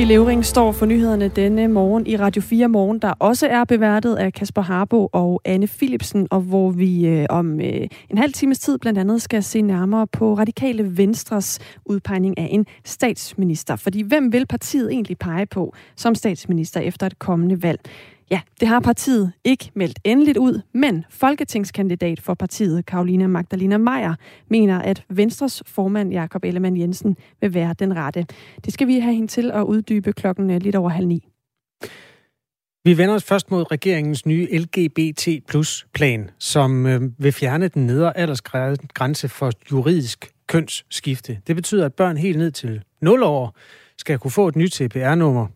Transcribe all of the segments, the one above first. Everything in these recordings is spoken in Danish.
Sofie Levering står for nyhederne denne morgen i Radio 4 Morgen, der også er beværtet af Kasper Harbo og Anne Philipsen, og hvor vi øh, om øh, en halv times tid blandt andet skal se nærmere på Radikale Venstres udpegning af en statsminister. Fordi hvem vil partiet egentlig pege på som statsminister efter et kommende valg? Ja, det har partiet ikke meldt endeligt ud, men folketingskandidat for partiet, Karolina Magdalena Meyer, mener, at Venstres formand, Jakob Ellemann Jensen, vil være den rette. Det skal vi have hende til at uddybe klokken øh, lidt over halv ni. Vi vender os først mod regeringens nye LGBT plus plan, som øh, vil fjerne den nedre aldersgrænse for juridisk kønsskifte. Det betyder, at børn helt ned til 0 år skal kunne få et nyt CPR-nummer,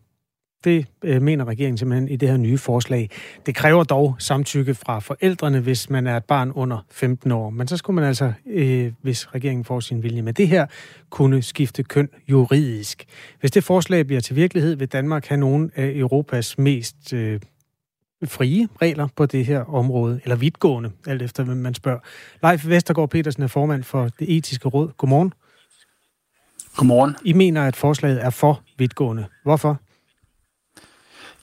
det øh, mener regeringen simpelthen i det her nye forslag. Det kræver dog samtykke fra forældrene, hvis man er et barn under 15 år. Men så skulle man altså, øh, hvis regeringen får sin vilje med det her, kunne skifte køn juridisk. Hvis det forslag bliver til virkelighed, vil Danmark have nogle af Europas mest øh, frie regler på det her område, eller vidtgående, alt efter hvem man spørger. Leif Vestergaard Petersen er formand for det etiske råd. Godmorgen. Godmorgen. I mener, at forslaget er for vidtgående. Hvorfor?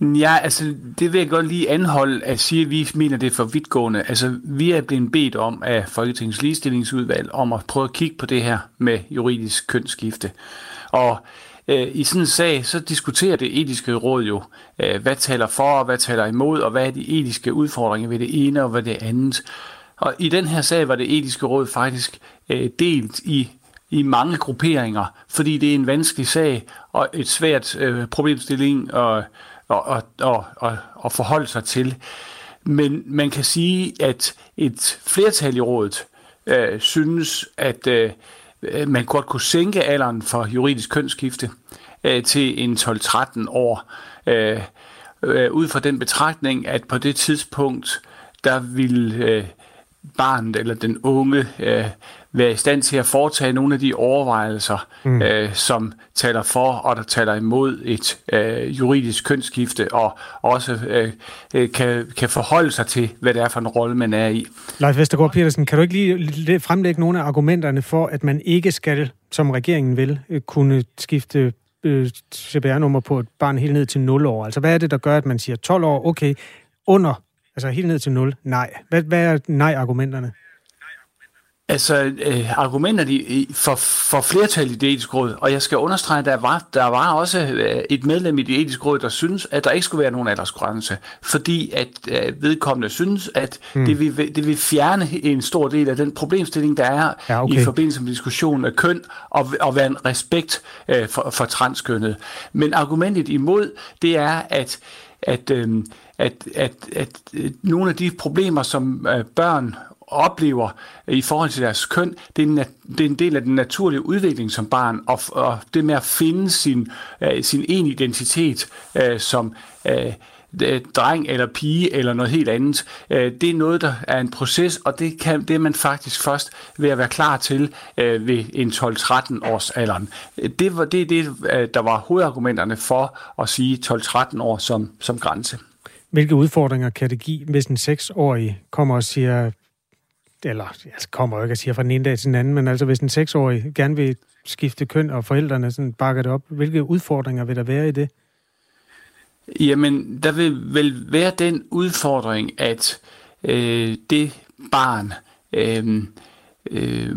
Ja, altså det vil jeg godt lige anholde at sige, at vi mener, det er for vidtgående. Altså vi er blevet bedt om af Folketingets ligestillingsudvalg om at prøve at kigge på det her med juridisk kønsskifte. Og øh, i sådan en sag, så diskuterer det etiske råd jo, øh, hvad taler for og hvad taler imod, og hvad er de etiske udfordringer ved det ene og ved det andet. Og i den her sag var det etiske råd faktisk øh, delt i i mange grupperinger, fordi det er en vanskelig sag og et svært øh, problemstilling og at, at, at, at forholde sig til. Men man kan sige, at et flertal i rådet øh, synes, at øh, øh man godt kunne sænke alderen for juridisk kønsskifte øh, til en 12-13 år. Øh, øh, ud fra den betragtning, at på det tidspunkt, der vil øh, barnet eller den unge øh, være i stand til at foretage nogle af de overvejelser, mm. øh, som taler for og der taler imod et øh, juridisk kønsskifte, og også øh, øh, kan, kan forholde sig til, hvad det er for en rolle, man er i. Leif Vestergaard Petersen, kan du ikke lige fremlægge nogle af argumenterne for, at man ikke skal, som regeringen vil, øh, kunne skifte øh, CPR-nummer på et barn helt ned til 0 år? Altså, hvad er det, der gør, at man siger 12 år, okay, under, altså helt ned til 0, nej. Hvad, hvad er nej-argumenterne? Altså, øh, argumenter de, for, for flertal i det etiske råd, og jeg skal understrege, at der var, der var også øh, et medlem i det etiske råd, der synes, at der ikke skulle være nogen aldersgrænse, fordi at øh, vedkommende synes, at hmm. det, vil, det vil fjerne en stor del af den problemstilling, der er ja, okay. i forbindelse med diskussionen af køn, og, og være en respekt øh, for, for transkønnet. Men argumentet imod, det er, at at, øh, at, at, at, at nogle af de problemer, som øh, børn oplever i forhold til deres køn, det er en, det er en del af den naturlige udvikling som barn, og, og det med at finde sin, øh, sin egen identitet øh, som øh, øh, dreng eller pige eller noget helt andet. Øh, det er noget, der er en proces, og det, kan, det er man faktisk først ved at være klar til øh, ved en 12-13 års alderen. Det var det, det, der var hovedargumenterne for at sige 12-13 år som, som grænse. Hvilke udfordringer kan det give, hvis en 6-årig kommer og siger, eller jeg kommer jo ikke at sige fra den ene dag til den anden, men altså hvis en seksårig gerne vil skifte køn, og forældrene sådan bakker det op, hvilke udfordringer vil der være i det? Jamen, der vil vel være den udfordring, at øh, det barn øh, øh,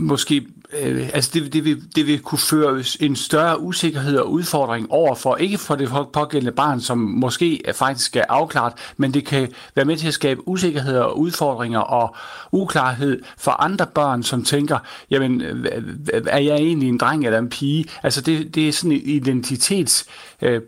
måske øh, altså det, det, vil, det vil kunne føre en større usikkerhed og udfordring over for, ikke for det pågældende barn, som måske faktisk er afklaret, men det kan være med til at skabe usikkerhed og udfordringer og uklarhed for andre børn, som tænker, jamen, er jeg egentlig en dreng eller en pige? Altså det, det er sådan en identitetsproblemstilling, øh,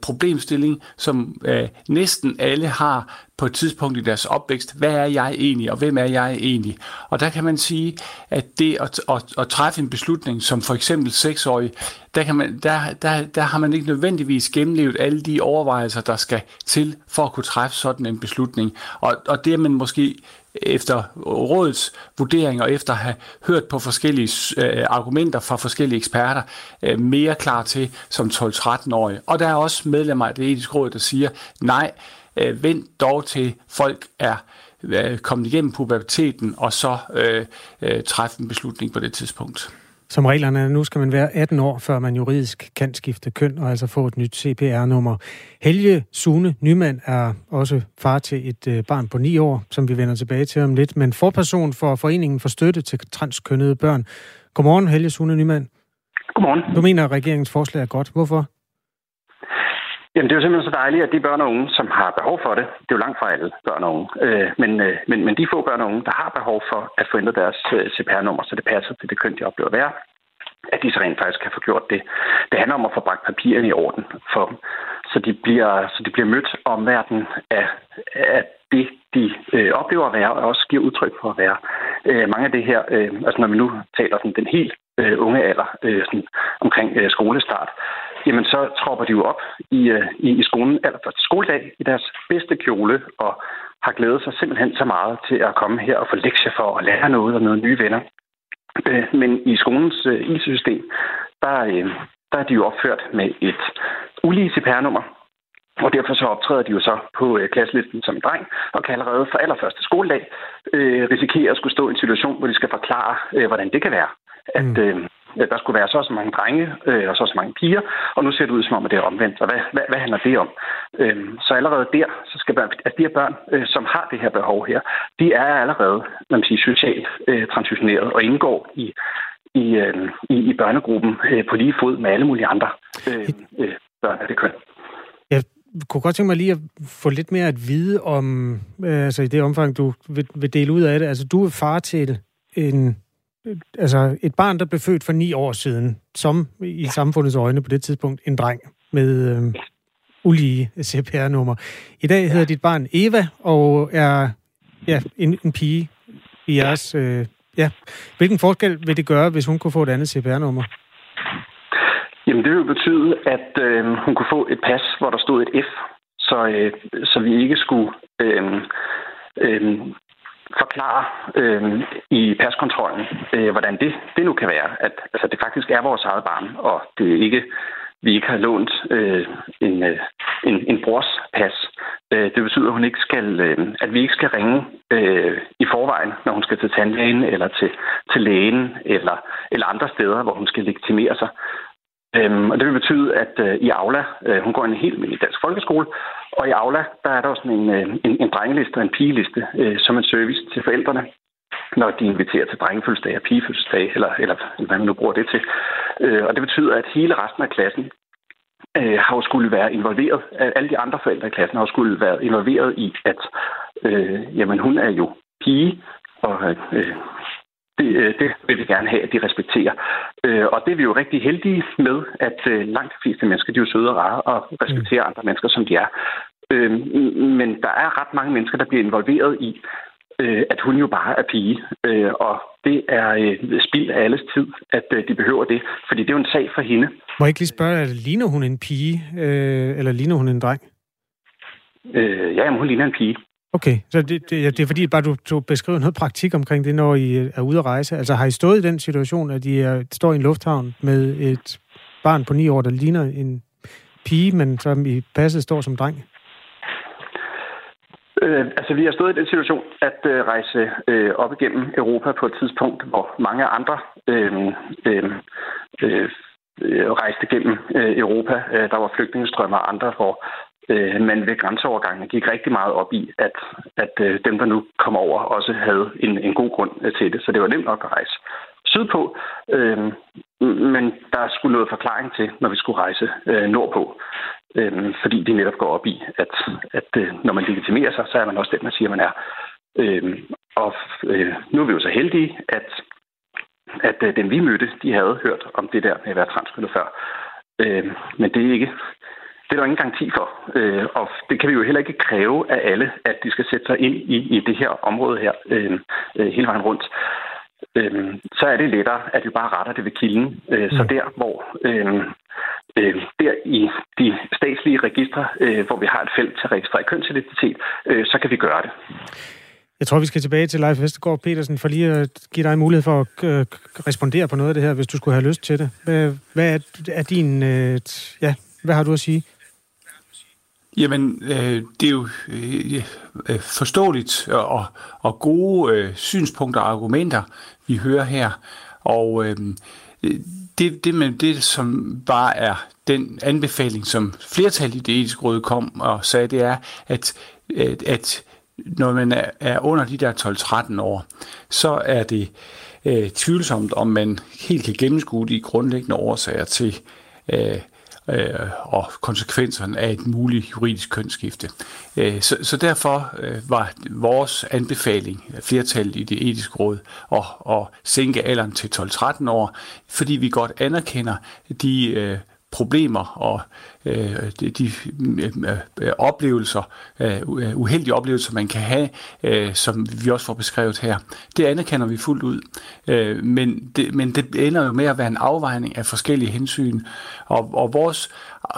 som øh, næsten alle har på et tidspunkt i deres opvækst, hvad er jeg egentlig, og hvem er jeg egentlig? Og der kan man sige, at det at, at, at træffe en beslutning, som for eksempel seksårig, der, kan man, der, der, der har man ikke nødvendigvis gennemlevet alle de overvejelser, der skal til for at kunne træffe sådan en beslutning. Og, og det er man måske efter rådets vurdering og efter at have hørt på forskellige øh, argumenter fra forskellige eksperter, øh, mere klar til som 12-13-årig. Og der er også medlemmer af det etiske råd, der siger, nej, øh, vent dog til folk er øh, kommet igennem puberteten, og så øh, øh, træffe en beslutning på det tidspunkt. Som reglerne er nu, skal man være 18 år, før man juridisk kan skifte køn og altså få et nyt CPR-nummer. Helge Sune Nymand er også far til et øh, barn på 9 år, som vi vender tilbage til om lidt, men forperson for Foreningen for Støtte til Transkønnede Børn. Godmorgen, Helge Sune Nymand. Godmorgen. Du mener, at regeringens forslag er godt. Hvorfor? Jamen, det er jo simpelthen så dejligt, at de børn og unge, som har behov for det, det er jo langt fra alle børn og unge, øh, men, øh, men, men de få børn og unge, der har behov for at få ændret deres øh, CPR-nummer, så det passer til det køn, de oplever at være, at de så rent faktisk kan få gjort det. Det handler om at få bragt papirerne i orden for dem, så de bliver, så de bliver mødt om verden af, af det, de øh, oplever at være, og også giver udtryk for at være. Øh, mange af det her, øh, altså når vi nu taler sådan den helt øh, unge alder, øh, sådan omkring øh, skolestart, jamen så tropper de jo op i, øh, i, i skolen allerførste skoledag i deres bedste kjole og har glædet sig simpelthen så meget til at komme her og få lektier for at lære noget og noget nye venner. Øh, men i skolens øh, IT-system, der, øh, der er de jo opført med et ulige CPR-nummer, og derfor så optræder de jo så på øh, klasselisten som en dreng, og kan allerede fra allerførste skoledag øh, risikere at skulle stå i en situation, hvor de skal forklare, øh, hvordan det kan være, at, mm øh, der skulle være så så mange drenge øh, og så så mange piger, og nu ser det ud som om, at det er omvendt. Og hvad, hvad, hvad handler det om? Øh, så allerede der, så skal børn, altså de her børn, øh, som har det her behov her, de er allerede, man siger, sige, socialt øh, transitioneret og indgår i, i, øh, i, i børnegruppen øh, på lige fod med alle mulige andre øh, øh, børn af det køn. Jeg kunne godt tænke mig lige at få lidt mere at vide om, øh, altså i det omfang, du vil, vil dele ud af det. Altså, du er far til en altså et barn, der blev født for ni år siden, som i samfundets øjne på det tidspunkt en dreng med øh, ulige CPR-nummer. I dag hedder dit barn Eva og er ja, en, en pige i jeres... Øh, ja. Hvilken forskel vil det gøre, hvis hun kunne få et andet CPR-nummer? Jamen, det vil betyde, at øh, hun kunne få et pas, hvor der stod et F, så, øh, så vi ikke skulle øh, øh, forklare øh, i paskontrollen, øh, hvordan det, det nu kan være. At altså, det faktisk er vores eget barn, og det er ikke vi ikke har lånt øh, en, øh, en, en brors pas. Øh, det betyder, at, hun ikke skal, øh, at vi ikke skal ringe øh, i forvejen, når hun skal til tandlægen eller til, til lægen eller, eller andre steder, hvor hun skal legitimere sig. Øhm, og det vil betyde, at øh, i Aula, øh, hun går en helt almindelig dansk folkeskole, og i Aula, der er der også en, øh, en, en drengeliste og en pigeliste øh, som en service til forældrene, når de inviterer til drengefødselsdag og pigefødselsdag, eller, eller hvad man nu bruger det til. Øh, og det betyder, at hele resten af klassen øh, har jo skulle være involveret. Alle de andre forældre i klassen har jo skulle være involveret i, at øh, jamen, hun er jo pige, og øh, det, øh, det vil vi gerne have, at de respekterer. Øh, og det er vi jo rigtig heldige med, at øh, langt de fleste mennesker, de er jo søde og rare og respekterer mm. andre mennesker, som de er. Men der er ret mange mennesker, der bliver involveret i, at hun jo bare er pige. Og det er spild af alles tid, at de behøver det. Fordi det er jo en sag for hende. Må jeg ikke lige spørge, ligner hun en pige, eller ligner hun en dreng? Ja, men hun ligner en pige. Okay, så det, det, det er fordi, bare du, du beskriver noget praktik omkring det, når I øh, er ude at rejse. Altså har I stået i den situation, at I er, står i en lufthavn med et barn på ni år, der ligner en pige, men som i passet står som dreng? Øh, altså, vi har stået i den situation at øh, rejse øh, op igennem Europa på et tidspunkt, hvor mange andre øh, øh, øh, øh rejste gennem øh, Europa. Øh, der var flygtningestrømmer og andre, hvor øh, man ved grænseovergangen gik rigtig meget op i, at, at øh, dem, der nu kom over, også havde en, en god grund øh, til det. Så det var nemt nok at rejse sydpå, øh, men der skulle noget forklaring til, når vi skulle rejse øh, nordpå. Øh, fordi de netop går op i, at, at øh, når man legitimerer sig, så er man også den, man siger, man er. Øh, og øh, nu er vi jo så heldige, at, at øh, dem vi mødte, de havde hørt om det der med at være transkønnet før. Øh, men det er ikke det er der ingen garanti for. Øh, og det kan vi jo heller ikke kræve af alle, at de skal sætte sig ind i, i det her område her øh, øh, hele vejen rundt. Øh, så er det lettere, at vi bare retter det ved kilden. Øh, så mm. der, hvor øh, øh, der i de statslige registre, øh, hvor vi har et felt til at registrere kønsidentitet, øh, så kan vi gøre det. Jeg tror, vi skal tilbage til Leif Vestergaard Petersen, for lige at give dig mulighed for at øh, respondere på noget af det her, hvis du skulle have lyst til det. Hvad, hvad er, er din... Øh, ja, hvad har du at sige? Jamen, øh, det er jo øh, øh forståeligt og, og gode øh, synspunkter og argumenter, vi hører her. Og øh, det, det, med det, som bare er den anbefaling, som flertallet i det etiske råd kom og sagde, det er, at, at, at når man er, er under de der 12-13 år, så er det øh, tvivlsomt, om man helt kan gennemskue de grundlæggende årsager til øh, øh, og konsekvenserne af et muligt juridisk kønsskifte. Øh, så, så derfor øh, var vores anbefaling, øh, flertallet i det etiske råd, at, at sænke alderen til 12-13 år, fordi vi godt anerkender de øh, problemer og øh, de, de øh, øh oplevelser, øh, uheldige oplevelser, man kan have, øh, som vi også får beskrevet her. Det anerkender vi fuldt ud. Øh, men, det, men det ender jo med at være en afvejning af forskellige hensyn, og, og vores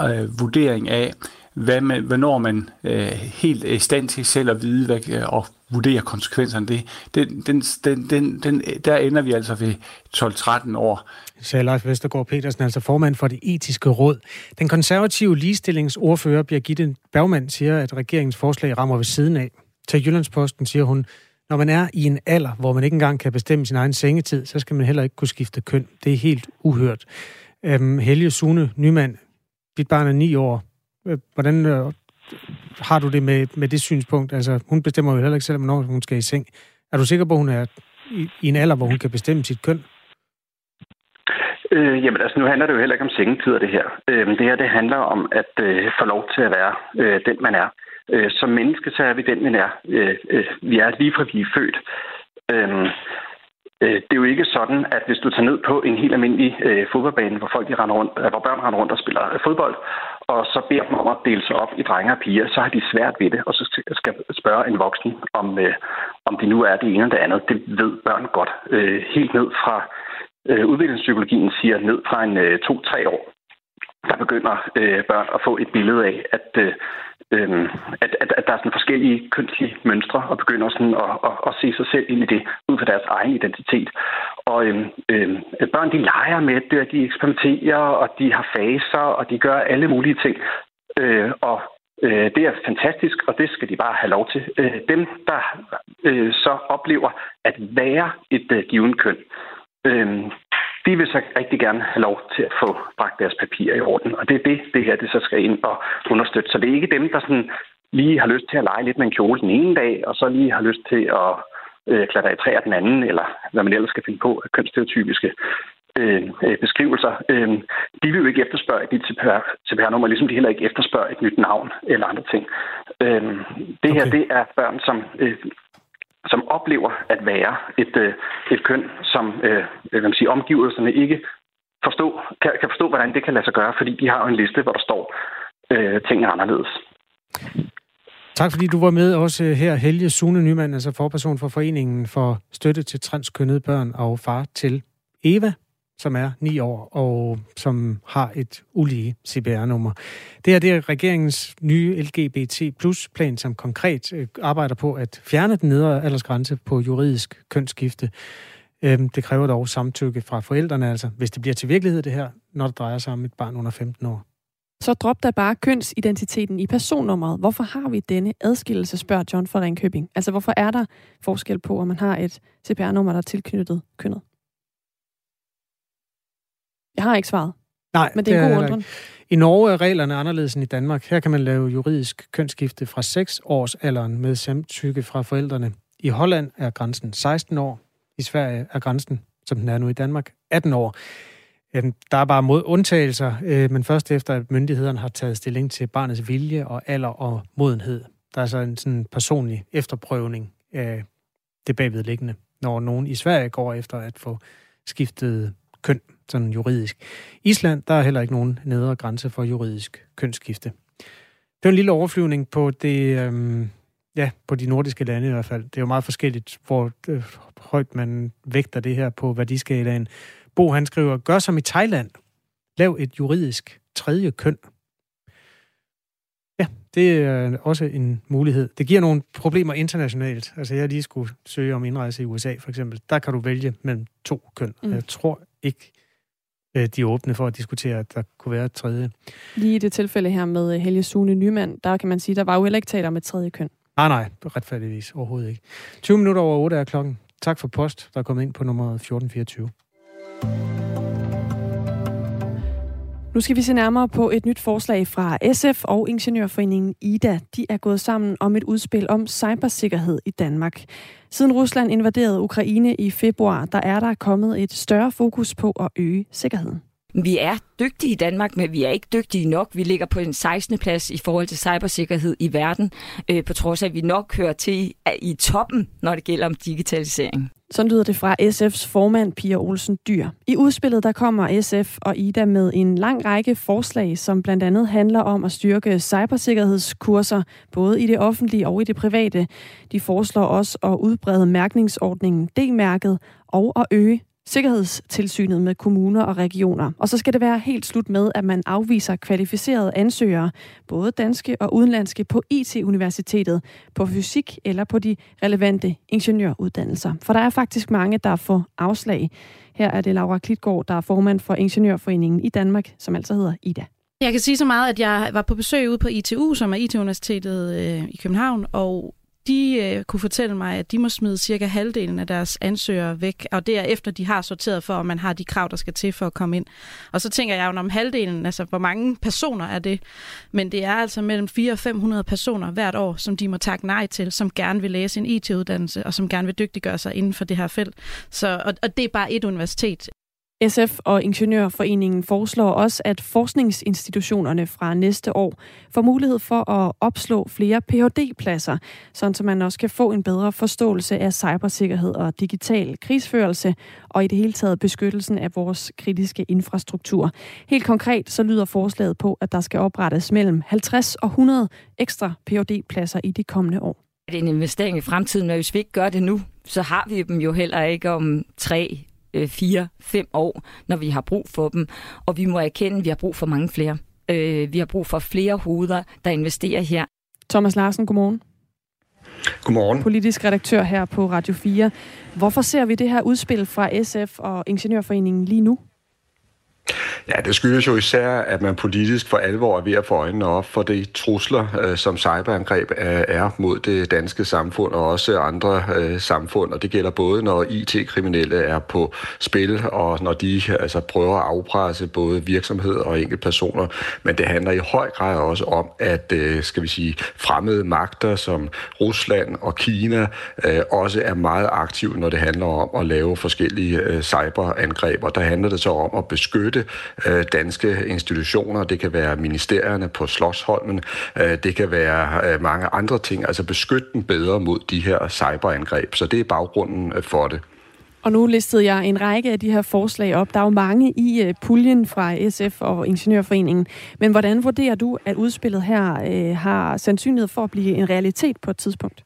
øh, vurdering af, hvad man, hvornår man øh, helt er i stand til selv at vide hvad, og vurdere konsekvenserne det, den, den, den, den, den, der ender vi altså ved 12-13 år. Sagde Lars Vestergaard Petersen, altså formand for det etiske råd. Den konservative ligestillingsordfører Birgitte Bergmann siger, at regeringens forslag rammer ved siden af. Til Jyllandsposten siger hun, når man er i en alder, hvor man ikke engang kan bestemme sin egen sengetid, så skal man heller ikke kunne skifte køn. Det er helt uhørt. Øhm, Helge Sune Nymand, dit barn er ni år. Øh, hvordan øh, har du det med, med det synspunkt? Altså, hun bestemmer jo heller ikke selv, hvornår hun skal i seng. Er du sikker på, at hun er i, i en alder, hvor hun kan bestemme sit køn? Øh, jamen altså, nu handler det jo heller ikke om sengetider, det her. Øh, det her, det handler om at øh, få lov til at være øh, den, man er. Øh, som menneske, så er vi den, man er. Øh, øh, vi er lige fra vi er født. Øhm, øh, det er jo ikke sådan, at hvis du tager ned på en helt almindelig øh, fodboldbane, hvor folk de render rundt, øh, hvor børn render rundt og spiller øh, fodbold, og så beder dem om at dele sig op i drenge og piger, så har de svært ved det, og så skal spørge en voksen, om, øh, om det nu er det ene eller det andet. Det ved børn godt. Øh, helt ned fra øh, udviklingspsykologien siger ned fra en øh, 2-3 år, der begynder øh, børn at få et billede af, at øh, øhm, at, at, at der er sådan forskellige kønslige mønstre, og begynder sådan at, at, at se sig selv ind i det, ud fra deres egen identitet. Og øhm, øhm, børn, de leger med det, de eksperimenterer, og de har faser, og de gør alle mulige ting. Øh, og øh, det er fantastisk, og det skal de bare have lov til. Øh, dem, der øh, så oplever at være et øh, givet køn, øh, de vil så rigtig gerne have lov til at få bragt deres papirer i orden. Og det er det, det her det så skal ind og understøtte. Så det er ikke dem, der sådan lige har lyst til at lege lidt med en kjole den ene dag, og så lige har lyst til at øh, klatre i træer den anden, eller hvad man ellers skal finde på af kønsstereotypiske øh, øh, beskrivelser. Øh, de vil jo ikke efterspørge nyt CPR-nummer, ligesom de heller ikke efterspørger et nyt navn eller andre ting. Øh, det okay. her, det er børn, som øh, som oplever at være et, øh, et køn, som øh, kan man sige, omgivelserne ikke forstå, kan, kan forstå, hvordan det kan lade sig gøre, fordi de har jo en liste, hvor der står øh, ting anderledes. Tak fordi du var med også øh, her, Helge Sune Nyman, altså forperson for Foreningen for Støtte til Transkønnede Børn og Far til Eva som er 9 år, og som har et ulige CPR-nummer. Det her det er regeringens nye LGBT plus plan, som konkret øh, arbejder på at fjerne den nedre aldersgrænse på juridisk kønsskifte. Øhm, det kræver dog samtykke fra forældrene, altså hvis det bliver til virkelighed det her, når det drejer sig om et barn under 15 år. Så drop da bare kønsidentiteten i personnummeret. Hvorfor har vi denne adskillelse, spørger John fra Ringkøbing. Altså hvorfor er der forskel på, om man har et CPR-nummer, der er tilknyttet kønnet? Jeg har ikke svaret. Nej, men det er en god undren. I Norge er reglerne anderledes end i Danmark. Her kan man lave juridisk kønsskifte fra 6 års alderen med samtykke fra forældrene. I Holland er grænsen 16 år. I Sverige er grænsen, som den er nu i Danmark, 18 år. Der er bare mod undtagelser, øh, men først efter, at myndighederne har taget stilling til barnets vilje og alder og modenhed. Der er så en sådan personlig efterprøvning af det bagvedliggende, når nogen i Sverige går efter at få skiftet køn, sådan juridisk. Island, der er heller ikke nogen nedre grænse for juridisk kønsskifte. Det er en lille overflyvning på det, øhm, ja, på de nordiske lande i hvert fald. Det er jo meget forskelligt, hvor øh, højt man vægter det her på værdiskalaen. Bo, han skriver, gør som i Thailand. Lav et juridisk tredje køn. Ja, det er også en mulighed. Det giver nogle problemer internationalt. Altså, jeg lige skulle søge om indrejse i USA, for eksempel. Der kan du vælge mellem to køn. Mm. Jeg tror ikke, de er åbne for at diskutere, at der kunne være et tredje. Lige i det tilfælde her med øh, Helge Sune Nyman, der kan man sige, der var jo heller ikke tale om et tredje køn. Nej, nej, retfærdigvis overhovedet ikke. 20 minutter over 8 er klokken. Tak for post, der er kommet ind på nummer 1424. Nu skal vi se nærmere på et nyt forslag fra SF og Ingeniørforeningen IDA. De er gået sammen om et udspil om cybersikkerhed i Danmark. Siden Rusland invaderede Ukraine i februar, der er der kommet et større fokus på at øge sikkerheden. Vi er dygtige i Danmark, men vi er ikke dygtige nok. Vi ligger på en 16. plads i forhold til cybersikkerhed i verden, øh, på trods af, at vi nok hører til i toppen, når det gælder om digitalisering. Sådan lyder det fra SF's formand, Pia Olsen Dyr. I udspillet der kommer SF og Ida med en lang række forslag, som blandt andet handler om at styrke cybersikkerhedskurser, både i det offentlige og i det private. De foreslår også at udbrede mærkningsordningen D-mærket og at øge Sikkerhedstilsynet med kommuner og regioner. Og så skal det være helt slut med, at man afviser kvalificerede ansøgere, både danske og udenlandske, på IT-universitetet, på fysik eller på de relevante ingeniøruddannelser. For der er faktisk mange, der får afslag. Her er det Laura Klitgaard, der er formand for Ingeniørforeningen i Danmark, som altså hedder IDA. Jeg kan sige så meget, at jeg var på besøg ude på ITU, som er IT-universitetet øh, i København, og de øh, kunne fortælle mig, at de må smide cirka halvdelen af deres ansøgere væk, og det er efter, de har sorteret for, om man har de krav, der skal til for at komme ind. Og så tænker jeg jo, om halvdelen, altså hvor mange personer er det? Men det er altså mellem 400 og 500 personer hvert år, som de må takke nej til, som gerne vil læse en IT-uddannelse, og som gerne vil dygtiggøre sig inden for det her felt. Så, og, og det er bare et universitet. SF og Ingeniørforeningen foreslår også, at forskningsinstitutionerne fra næste år får mulighed for at opslå flere Ph.D.-pladser, så man også kan få en bedre forståelse af cybersikkerhed og digital krigsførelse, og i det hele taget beskyttelsen af vores kritiske infrastruktur. Helt konkret så lyder forslaget på, at der skal oprettes mellem 50 og 100 ekstra Ph.D.-pladser i de kommende år. Det er en investering i fremtiden, men hvis vi ikke gør det nu, så har vi dem jo heller ikke om tre øh, fire, fem år, når vi har brug for dem. Og vi må erkende, at vi har brug for mange flere. Øh, vi har brug for flere hoveder, der investerer her. Thomas Larsen, godmorgen. Godmorgen. Politisk redaktør her på Radio 4. Hvorfor ser vi det her udspil fra SF og Ingeniørforeningen lige nu? Ja, det skyldes jo især, at man politisk for alvor er ved at få øjnene op for de trusler, øh, som cyberangreb øh, er mod det danske samfund og også andre øh, samfund. Og det gælder både, når IT-kriminelle er på spil, og når de altså, prøver at afpresse både virksomheder og enkeltpersoner. Men det handler i høj grad også om, at skal vi sige, fremmede magter som Rusland og Kina også er meget aktive, når det handler om at lave forskellige cyberangreb. Og der handler det så om at beskytte øh, danske institutioner. Det kan være ministerierne på Slottsholmen. Øh, det kan være øh, mange andre ting. Altså beskytte dem bedre mod de her cyberangreb. Så det er baggrunden øh, for det. Og nu listede jeg en række af de her forslag op. Der er jo mange i uh, puljen fra SF og Ingeniørforeningen. Men hvordan vurderer du, at udspillet her uh, har sandsynlighed for at blive en realitet på et tidspunkt?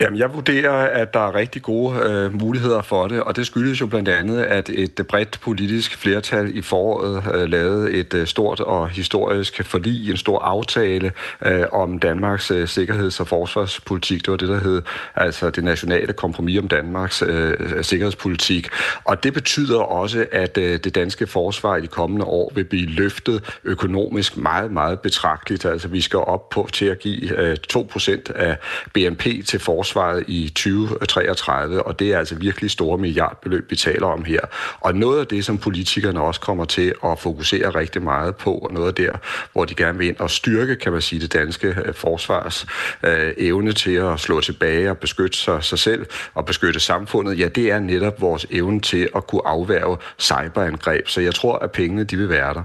Jamen, jeg vurderer, at der er rigtig gode øh, muligheder for det, og det skyldes jo blandt andet, at et øh, bredt politisk flertal i foråret øh, lavede et øh, stort og historisk forlig, en stor aftale øh, om Danmarks øh, sikkerheds- og forsvarspolitik. Det var det, der hed altså det nationale kompromis om Danmarks øh, sikkerhedspolitik. Og det betyder også, at øh, det danske forsvar i de kommende år vil blive løftet økonomisk meget, meget betragteligt. Altså, vi skal op på til at give øh, 2% af BNP til forsvar forsvaret i 2033, og det er altså virkelig store milliardbeløb, vi taler om her. Og noget af det, som politikerne også kommer til at fokusere rigtig meget på, og noget af der, hvor de gerne vil ind og styrke, kan man sige, det danske øh, forsvars øh, evne til at slå tilbage og beskytte sig, sig selv og beskytte samfundet, ja, det er netop vores evne til at kunne afværge cyberangreb. Så jeg tror, at pengene de vil være der.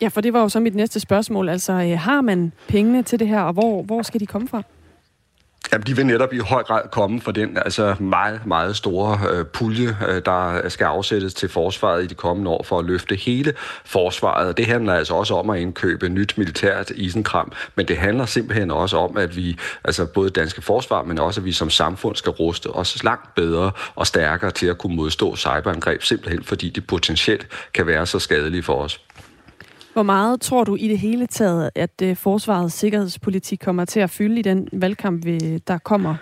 Ja, for det var jo så mit næste spørgsmål. Altså, øh, har man pengene til det her, og hvor, hvor skal de komme fra? Jamen, de vil netop i høj grad komme for den altså meget, meget store øh, pulje, øh, der skal afsættes til forsvaret i de kommende år for at løfte hele forsvaret. Det handler altså også om at indkøbe nyt militært isenkram, men det handler simpelthen også om, at vi, altså både danske forsvar, men også at vi som samfund skal ruste os langt bedre og stærkere til at kunne modstå cyberangreb, simpelthen fordi de potentielt kan være så skadelige for os. Hvor meget tror du i det hele taget, at øh, forsvarets sikkerhedspolitik kommer til at fylde i den valgkamp, der kommer?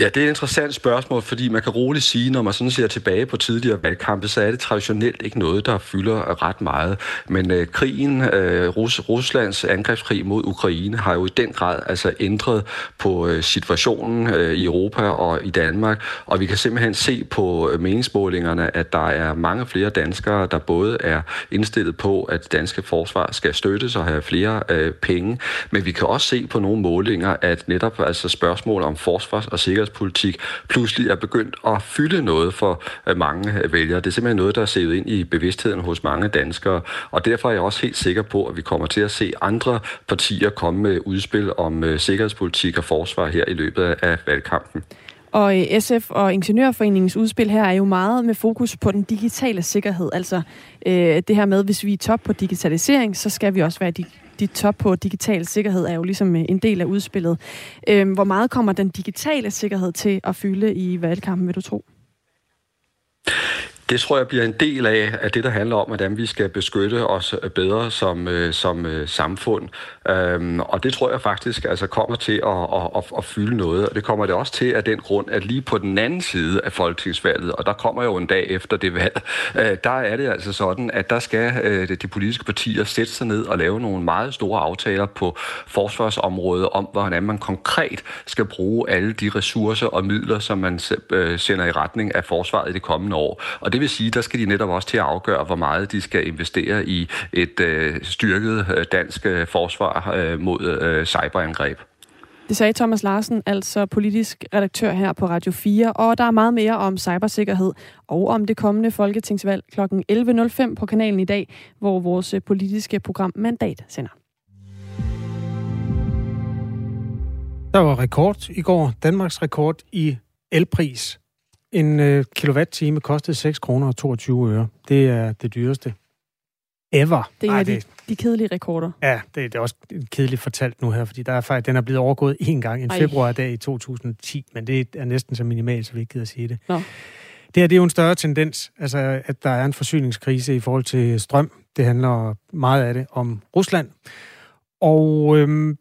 Ja, det er et interessant spørgsmål, fordi man kan roligt sige, når man sådan ser tilbage på tidligere valgkampe, så er det traditionelt ikke noget, der fylder ret meget. Men øh, krigen, øh, Rus- Ruslands angrebskrig mod Ukraine, har jo i den grad altså ændret på øh, situationen øh, i Europa og i Danmark. Og vi kan simpelthen se på øh, meningsmålingerne, at der er mange flere danskere, der både er indstillet på, at danske forsvar skal støttes og have flere øh, penge. Men vi kan også se på nogle målinger, at netop altså spørgsmål om forsvars- og sikkerhed sikkerhedspolitik pludselig er begyndt at fylde noget for øh, mange øh, vælgere. Det er simpelthen noget, der er sævet ind i bevidstheden hos mange danskere, og derfor er jeg også helt sikker på, at vi kommer til at se andre partier komme med udspil om øh, sikkerhedspolitik og forsvar her i løbet af valgkampen. Og SF og Ingeniørforeningens udspil her er jo meget med fokus på den digitale sikkerhed. Altså øh, det her med, hvis vi er top på digitalisering, så skal vi også være dit top på digital sikkerhed er jo ligesom øh, en del af udspillet. Øhm, hvor meget kommer den digitale sikkerhed til at fylde i valgkampen, vil du tro? Det tror jeg bliver en del af, af det, der handler om, hvordan vi skal beskytte os øh, bedre som, øh, som øh, samfund. Øhm, og det tror jeg faktisk altså kommer til at, at, at, at fylde noget. Og det kommer det også til af den grund, at lige på den anden side af folketingsvalget, og der kommer jo en dag efter det valg, øh, der er det altså sådan, at der skal øh, de politiske partier sætte sig ned og lave nogle meget store aftaler på forsvarsområdet om, hvordan man konkret skal bruge alle de ressourcer og midler, som man øh, sender i retning af forsvaret i det kommende år. Og det vil sige, der skal de netop også til at afgøre, hvor meget de skal investere i et øh, styrket øh, dansk øh, forsvar øh, mod øh, cyberangreb. Det sagde Thomas Larsen, altså politisk redaktør her på Radio 4, og der er meget mere om cybersikkerhed og om det kommende folketingsvalg kl. 11.05 på kanalen i dag, hvor vores politiske program Mandat sender. Der var rekord i går, Danmarks rekord i elpris. En øh, kilowatt-time kostede 6 kroner og 22 øre. Det er det dyreste ever. Det er Ej, de, det, de kedelige rekorder. Ja, det, det er også kedeligt fortalt nu her, fordi der er faktisk, den er blevet overgået en gang, en februardag i 2010, men det er næsten så minimalt, så vi ikke gider sige det. Nå. Det her det er jo en større tendens, altså at der er en forsyningskrise i forhold til strøm. Det handler meget af det om Rusland. Og øhm,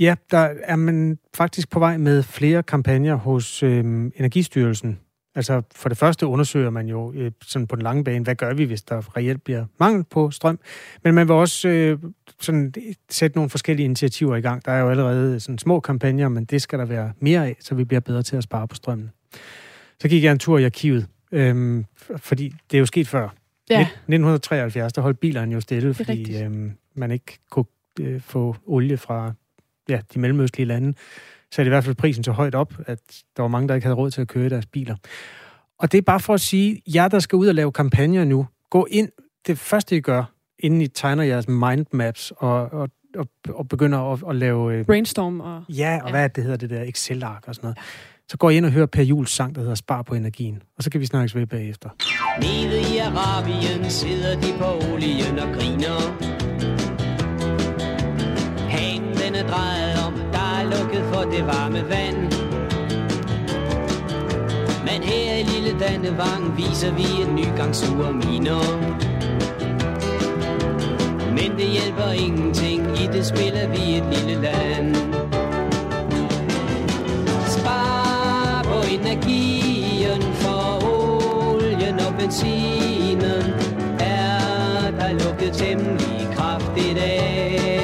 ja, der er man faktisk på vej med flere kampagner hos øhm, Energistyrelsen Altså for det første undersøger man jo øh, sådan på den lange bane, hvad gør vi, hvis der reelt bliver mangel på strøm. Men man vil også øh, sådan sætte nogle forskellige initiativer i gang. Der er jo allerede sådan små kampagner, men det skal der være mere af, så vi bliver bedre til at spare på strømmen. Så gik jeg en tur i arkivet, øh, fordi det er jo sket før. Ja. 1973, der holdt bilerne jo stille, fordi øh, man ikke kunne øh, få olie fra ja, de mellemøstlige lande satte i hvert fald prisen så højt op, at der var mange, der ikke havde råd til at køre deres biler. Og det er bare for at sige, jer der skal ud og lave kampagner nu, gå ind, det første I gør, inden I tegner jeres mindmaps og, og, og, og begynder at, at lave... Øh, Brainstorm og... Ja, og ja. hvad det hedder, det der Excel-ark og sådan noget. Så går I ind og hører Per Jules sang, der hedder Spar på energien. Og så kan vi snakkes ved bagefter. Nede i Arabien sidder de på olien og griner. For det varme vand. Men her i lille Dannevang viser vi en ny gang sure miner. Men det hjælper ingenting, i det spiller vi et lille land. Spar på energien for olien og benzinen Er der lukket temmelig kraftigt af.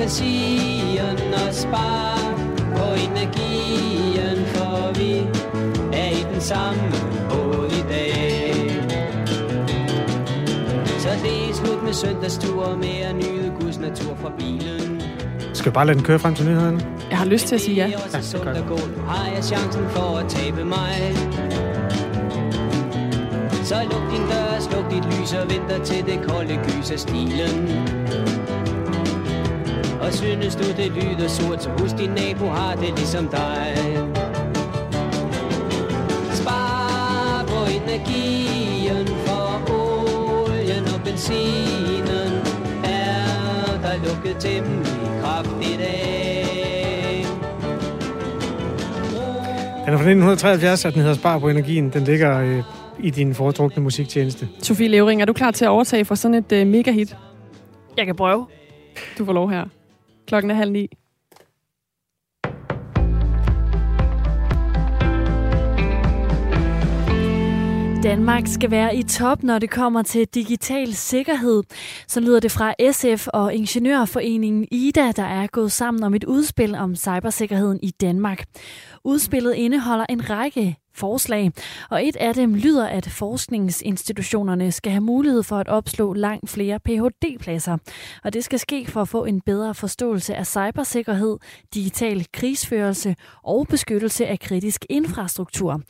Fantasien og spar på energien, for vi er i den samme båd i dag. Så det er slut med søndagstur med at nyde Guds natur fra bilen. Skal vi bare lade den køre frem til nyhederne? Jeg har lyst til at sige ja. Ja, det er godt. Har jeg chancen for at tabe mig? Så luk din dør, sluk dit lys og venter til det kolde gys af stilen. Og synes du det lyder surt, så husk din nabo har det ligesom dig Spar på energien for olien og benzinen Er der lukket temmelig kraftigt af Den er fra 1973, at den hedder Spar på energien. Den ligger øh, i din foretrukne musiktjeneste. Sofie Levering, er du klar til at overtage for sådan et øh, mega hit? Jeg kan prøve. Du får lov her. Klokken er halv ni. Danmark skal være i top, når det kommer til digital sikkerhed. Så lyder det fra SF og Ingeniørforeningen IDA, der er gået sammen om et udspil om cybersikkerheden i Danmark. Udspillet indeholder en række forslag, og et af dem lyder, at forskningsinstitutionerne skal have mulighed for at opslå langt flere Ph.D.-pladser, og det skal ske for at få en bedre forståelse af cybersikkerhed, digital krigsførelse og beskyttelse af kritisk infrastruktur.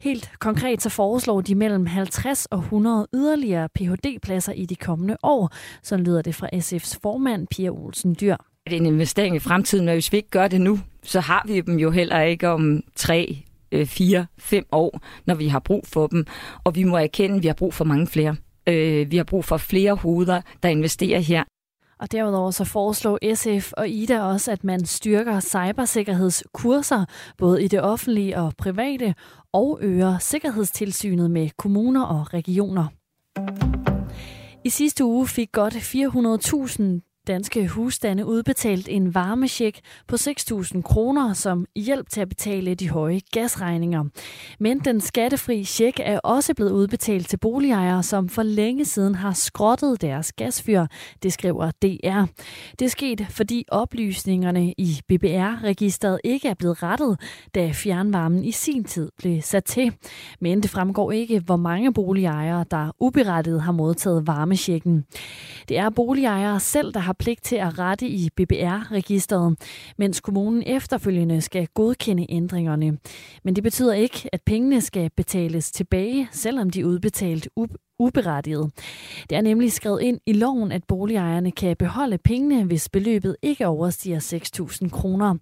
Helt konkret så foreslår de mellem 50 og 100 yderligere Ph.D.-pladser i de kommende år, så lyder det fra SF's formand Pia Olsen Dyr. Det er en investering i fremtiden, men hvis vi ikke gør det nu, så har vi dem jo heller ikke om tre, øh, fire, fem år, når vi har brug for dem. Og vi må erkende, at vi har brug for mange flere. Øh, vi har brug for flere hoveder, der investerer her. Og derudover så foreslår SF og Ida også, at man styrker cybersikkerhedskurser, både i det offentlige og private, og øger sikkerhedstilsynet med kommuner og regioner. I sidste uge fik godt 400.000 danske husstande udbetalt en varmesjek på 6.000 kroner som hjælp til at betale de høje gasregninger. Men den skattefri check er også blevet udbetalt til boligejere, som for længe siden har skrottet deres gasfyr, det skriver DR. Det er sket, fordi oplysningerne i BBR-registeret ikke er blevet rettet, da fjernvarmen i sin tid blev sat til. Men det fremgår ikke, hvor mange boligejere, der uberettiget har modtaget varmesjekken. Det er boligejere selv, der har har pligt til at rette i BBR-registeret, mens kommunen efterfølgende skal godkende ændringerne. Men det betyder ikke, at pengene skal betales tilbage, selvom de er udbetalt uberettiget. Det er nemlig skrevet ind i loven, at boligejerne kan beholde pengene, hvis beløbet ikke overstiger 6.000 kroner.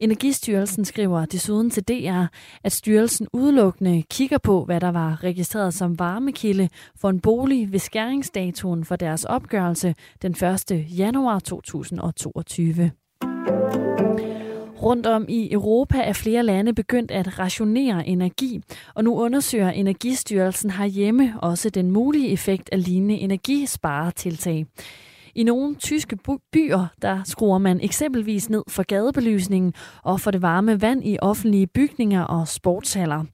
Energistyrelsen skriver desuden til DR, at styrelsen udelukkende kigger på, hvad der var registreret som varmekilde for en bolig ved skæringsdatoen for deres opgørelse den 1. januar 2022. Rundt om i Europa er flere lande begyndt at rationere energi, og nu undersøger Energistyrelsen herhjemme også den mulige effekt af lignende energisparetiltag. I nogle tyske byer, der skruer man eksempelvis ned for gadebelysningen og for det varme vand i offentlige bygninger og sportshaller.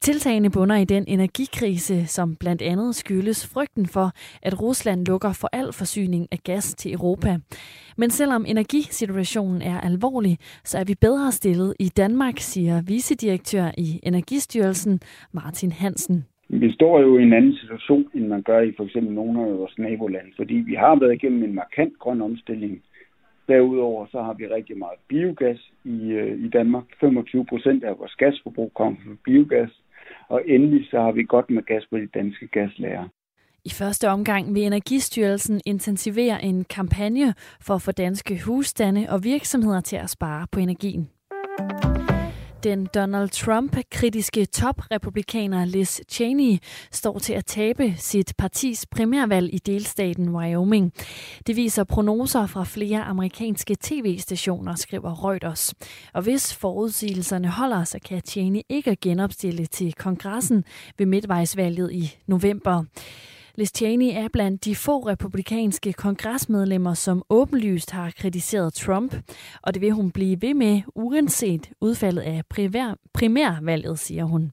Tiltagene bunder i den energikrise, som blandt andet skyldes frygten for, at Rusland lukker for al forsyning af gas til Europa. Men selvom energisituationen er alvorlig, så er vi bedre stillet i Danmark, siger vicedirektør i Energistyrelsen Martin Hansen. Vi står jo i en anden situation, end man gør i for eksempel nogle af vores nabolande, fordi vi har været igennem en markant grøn omstilling. Derudover så har vi rigtig meget biogas i, øh, i Danmark. 25 procent af vores gasforbrug kommer fra biogas. Og endelig så har vi godt med gas på de danske gaslager. I første omgang vil Energistyrelsen intensivere en kampagne for at få danske husstande og virksomheder til at spare på energien. Den Donald Trump-kritiske toprepublikaner Liz Cheney står til at tabe sit partis primærvalg i delstaten Wyoming. Det viser prognoser fra flere amerikanske tv-stationer, skriver Reuters. Og hvis forudsigelserne holder, så kan Cheney ikke genopstille til kongressen ved midtvejsvalget i november. Liz Cheney er blandt de få republikanske kongresmedlemmer, som åbenlyst har kritiseret Trump, og det vil hun blive ved med, uanset udfaldet af primær, primærvalget, siger hun.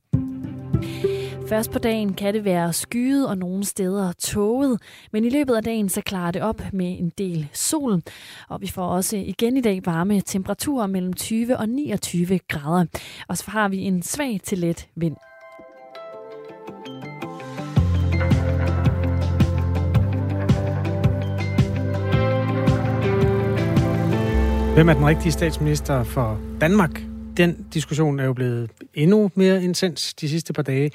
Først på dagen kan det være skyet og nogle steder tåget, men i løbet af dagen så klarer det op med en del sol. Og vi får også igen i dag varme temperaturer mellem 20 og 29 grader. Og så har vi en svag til let vind. Hvem er den rigtige statsminister for Danmark? Den diskussion er jo blevet endnu mere intens de sidste par dage,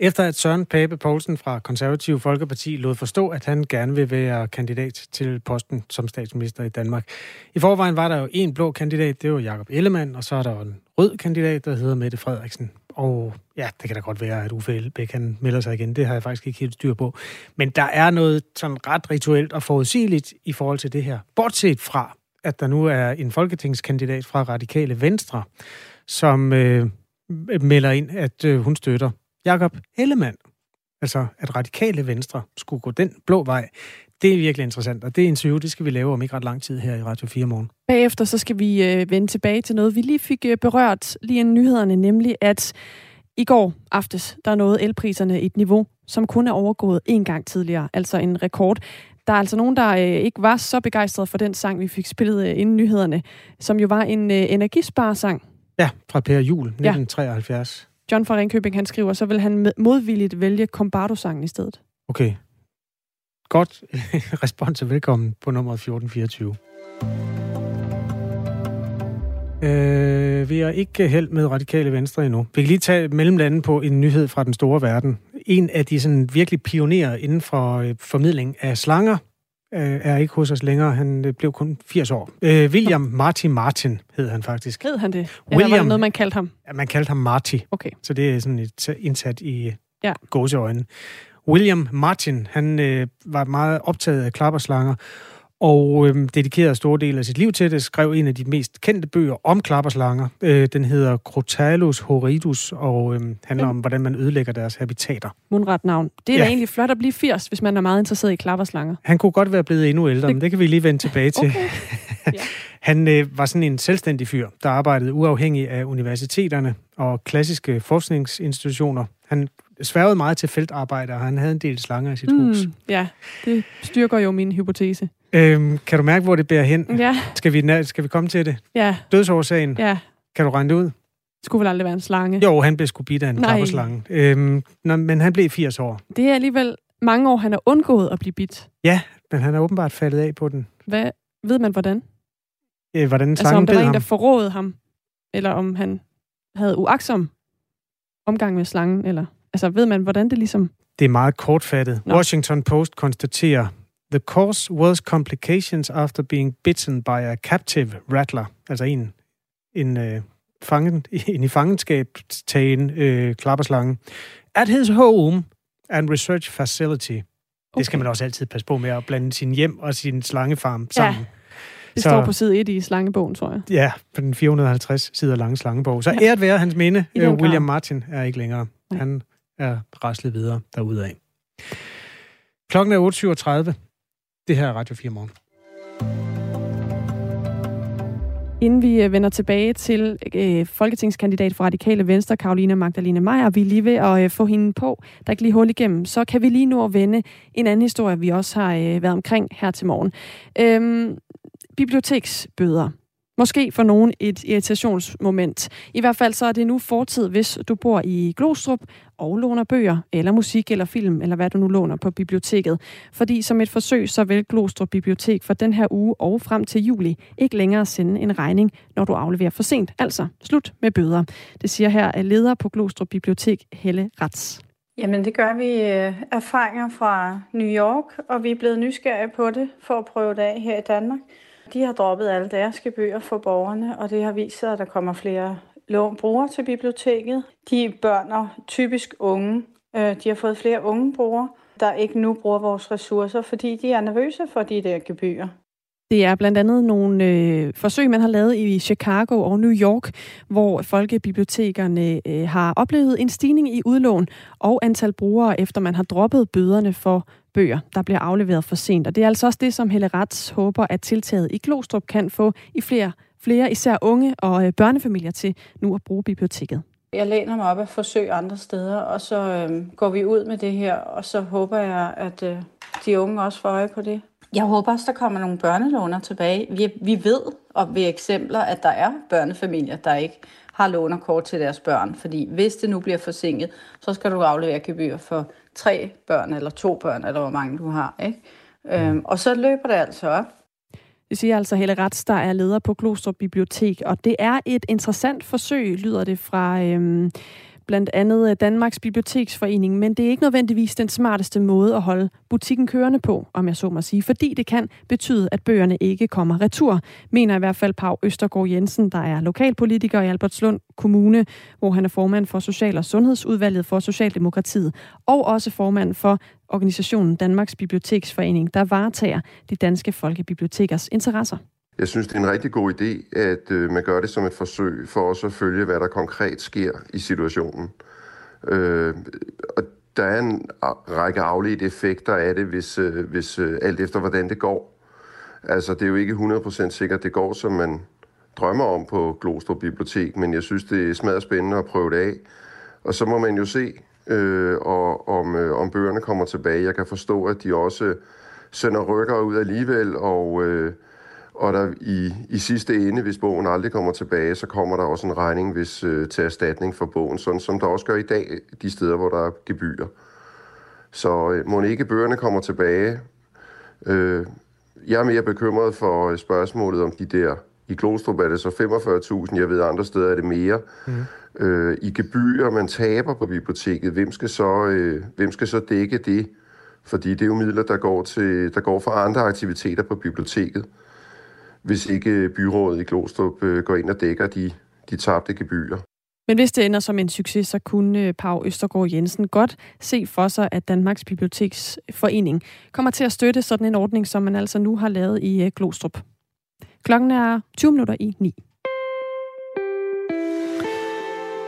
efter at Søren Pape Poulsen fra Konservative Folkeparti lod forstå, at han gerne vil være kandidat til posten som statsminister i Danmark. I forvejen var der jo en blå kandidat, det var Jakob Ellemann, og så er der jo en rød kandidat, der hedder Mette Frederiksen. Og ja, det kan da godt være, at Uffe Elbæk han melder sig igen. Det har jeg faktisk ikke helt styr på. Men der er noget sådan ret rituelt og forudsigeligt i forhold til det her. Bortset fra, at der nu er en folketingskandidat fra Radikale Venstre, som øh, melder ind, at øh, hun støtter Jakob Ellemann. Altså, at Radikale Venstre skulle gå den blå vej. Det er virkelig interessant, og det interview, det skal vi lave om ikke ret lang tid her i Radio 4 morgen. Bagefter så skal vi øh, vende tilbage til noget, vi lige fik øh, berørt lige inden nyhederne, nemlig at I går aftes, der nåede elpriserne et niveau, som kun er overgået en gang tidligere, altså en rekord. Der er altså nogen, der øh, ikke var så begejstrede for den sang, vi fik spillet øh, inden nyhederne, som jo var en øh, energisparesang. Ja, fra Per Jul, 1973. Ja. John fra Ringkøbing, han skriver, så vil han modvilligt vælge Combardo-sangen i stedet. Okay. Godt respons og velkommen på nummer 1424. Øh, vi er ikke held med radikale venstre endnu. Vi kan lige tage mellemlanden på en nyhed fra den store verden. En af de sådan virkelig pionerer inden for øh, formidling af slanger øh, er ikke hos os længere. Han øh, blev kun 80 år. Øh, William Marty Martin hed han faktisk. Hed han det? William, Eller var det noget, man kaldte ham? Ja, man kaldte ham Marty. Okay. Så det er sådan et indsat i ja. gåseøjne. William Martin, han øh, var meget optaget af klapperslanger, og øh, dedikerede store del af sit liv til det, skrev en af de mest kendte bøger om klapperslanger. Øh, den hedder Crotalus horridus, og øh, handler om, hvordan man ødelægger deres habitater. Mundret navn. Det er ja. da egentlig flot at blive 80, hvis man er meget interesseret i klapperslanger. Han kunne godt være blevet endnu ældre, det... men det kan vi lige vende tilbage til. Okay. Ja. Han øh, var sådan en selvstændig fyr, der arbejdede uafhængig af universiteterne og klassiske forskningsinstitutioner. Han sværgede meget til feltarbejde, og han havde en del slanger i sit mm, hus. Ja, det styrker jo min hypotese. Øhm, kan du mærke, hvor det bærer hen? Ja. Skal vi, skal vi komme til det? Ja. Dødsårsagen? Ja. Kan du regne det ud? Det skulle vel aldrig være en slange? Jo, han blev sgu bidt af en klapperslange. Øhm, nå, men han blev 80 år. Det er alligevel mange år, han har undgået at blive bidt. Ja, men han er åbenbart faldet af på den. Hvad, ved man hvordan? Øh, hvordan slangen altså om der var en, der forrådede ham? Eller om han havde uaksom omgang med slangen? Eller, altså ved man, hvordan det ligesom... Det er meget kortfattet. Nå. Washington Post konstaterer, The cause was complications after being bitten by a captive rattler, altså en, en, øh, fangen, en i fangenskab tagen øh, klapperslange, at his home and research facility. Okay. Det skal man også altid passe på med at blande sin hjem og sin slangefarm sammen. Ja. Det Så, står på side 1 i slangebogen, tror jeg. Ja, på den 450 sider lange slangebog. Så ja. æret være hans minde. Øh, William Martin er ikke længere. Nej. Han er raslet videre derudad. Klokken er 8.37. Det her er Radio 4 Morgen. Inden vi øh, vender tilbage til øh, folketingskandidat for Radikale Venstre, Karolina Magdalene Meyer, vi er lige ved at øh, få hende på, der ikke lige hul igennem, så kan vi lige nu at vende en anden historie, vi også har øh, været omkring her til morgen. Øhm, biblioteksbøder. Måske for nogen et irritationsmoment. I hvert fald så er det nu fortid, hvis du bor i Glostrup og låner bøger, eller musik, eller film, eller hvad du nu låner på biblioteket. Fordi som et forsøg, så vil Glostrup Bibliotek for den her uge og frem til juli ikke længere sende en regning, når du afleverer for sent. Altså slut med bøder. Det siger her leder på Glostrup Bibliotek, Helle Rats. Jamen det gør vi øh, erfaringer fra New York, og vi er blevet nysgerrige på det for at prøve det af her i Danmark. De har droppet alle deres gebyrer for borgerne, og det har vist sig, at der kommer flere lån brugere til biblioteket. De børn og typisk unge. Øh, de har fået flere unge brugere, der ikke nu bruger vores ressourcer, fordi de er nervøse for de der gebyrer. Det er blandt andet nogle øh, forsøg, man har lavet i Chicago og New York, hvor folkebibliotekerne øh, har oplevet en stigning i udlån og antal brugere, efter man har droppet bøderne for bøger, der bliver afleveret for sent. Og det er altså også det, som Helle Rats håber, at tiltaget i Glostrup kan få i flere, flere især unge og øh, børnefamilier til nu at bruge biblioteket. Jeg læner mig op af forsøg andre steder, og så øh, går vi ud med det her, og så håber jeg, at øh, de unge også får øje på det. Jeg håber også, der kommer nogle børnelåner tilbage. Vi, vi ved, og ved eksempler, at der er børnefamilier, der ikke har lånerkort til deres børn. Fordi hvis det nu bliver forsinket, så skal du aflevere gebyr for tre børn, eller to børn, eller hvor mange du har. Ikke? Øhm, og så løber det altså op. Det siger altså Helle Rats, der er leder på Glostrup Bibliotek, og det er et interessant forsøg, lyder det fra øhm, blandt andet øh, Danmarks Biblioteksforening, men det er ikke nødvendigvis den smarteste måde at holde butikken kørende på, om jeg så må sige, fordi det kan betyde, at bøgerne ikke kommer retur, mener i hvert fald Pau Østergaard Jensen, der er lokalpolitiker i Albertslund Kommune, hvor han er formand for Social- og Sundhedsudvalget for Socialdemokratiet, og også formand for organisationen Danmarks Biblioteksforening, der varetager de danske folkebibliotekers interesser. Jeg synes, det er en rigtig god idé, at øh, man gør det som et forsøg for også at følge, hvad der konkret sker i situationen. Øh, og der er en række afledte effekter af det, hvis, øh, hvis øh, alt efter hvordan det går. Altså, det er jo ikke 100% sikkert, det går, som man drømmer om på Glostrup Bibliotek, men jeg synes, det er smadret spændende at prøve det af. Og så må man jo se, øh, og, om, øh, om bøgerne kommer tilbage. Jeg kan forstå, at de også sender rykker ud alligevel, og, øh, og der i, i sidste ende, hvis bogen aldrig kommer tilbage, så kommer der også en regning hvis, øh, til erstatning for bogen, sådan som der også gør i dag de steder, hvor der er gebyrer. Så øh, må ikke bøgerne kommer tilbage. Øh, jeg er mere bekymret for spørgsmålet om de der i Glostrup er det så 45.000, jeg ved andre steder er det mere. Mm. Øh, I gebyrer, man taber på biblioteket, hvem skal, så, øh, hvem skal så dække det? Fordi det er jo midler, der går, til, der går for andre aktiviteter på biblioteket, hvis ikke byrådet i Glostrup øh, går ind og dækker de, de tabte gebyrer. Men hvis det ender som en succes, så kunne øh, Pau Østergaard Jensen godt se for sig, at Danmarks Biblioteksforening kommer til at støtte sådan en ordning, som man altså nu har lavet i øh, Glostrup. Klokken er 20 minutter i 9.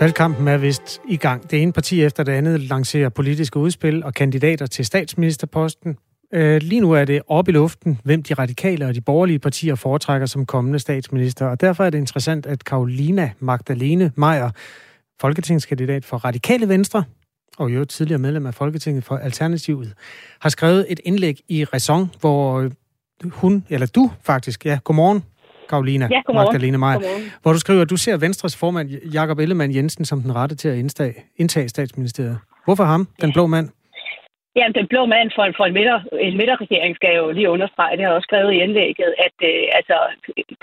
Valgkampen er vist i gang. Det ene parti efter det andet lancerer politiske udspil og kandidater til statsministerposten. Øh, lige nu er det op i luften, hvem de radikale og de borgerlige partier foretrækker som kommende statsminister. Og derfor er det interessant, at Karolina Magdalene Meier, folketingskandidat for Radikale Venstre, og jo tidligere medlem af Folketinget for Alternativet, har skrevet et indlæg i Raison, hvor hun, eller du faktisk, ja, godmorgen, Karolina ja, godmorgen. Magdalene Meier, godmorgen. hvor du skriver, at du ser Venstres formand Jakob Ellemann Jensen som den rette til at indtage, indtage statsministeriet. Hvorfor ham, den blå mand? Jamen, den blå mand for, for en, midter, en midterregering skal jo lige understrege, det har jeg også skrevet i indlægget, at øh, altså,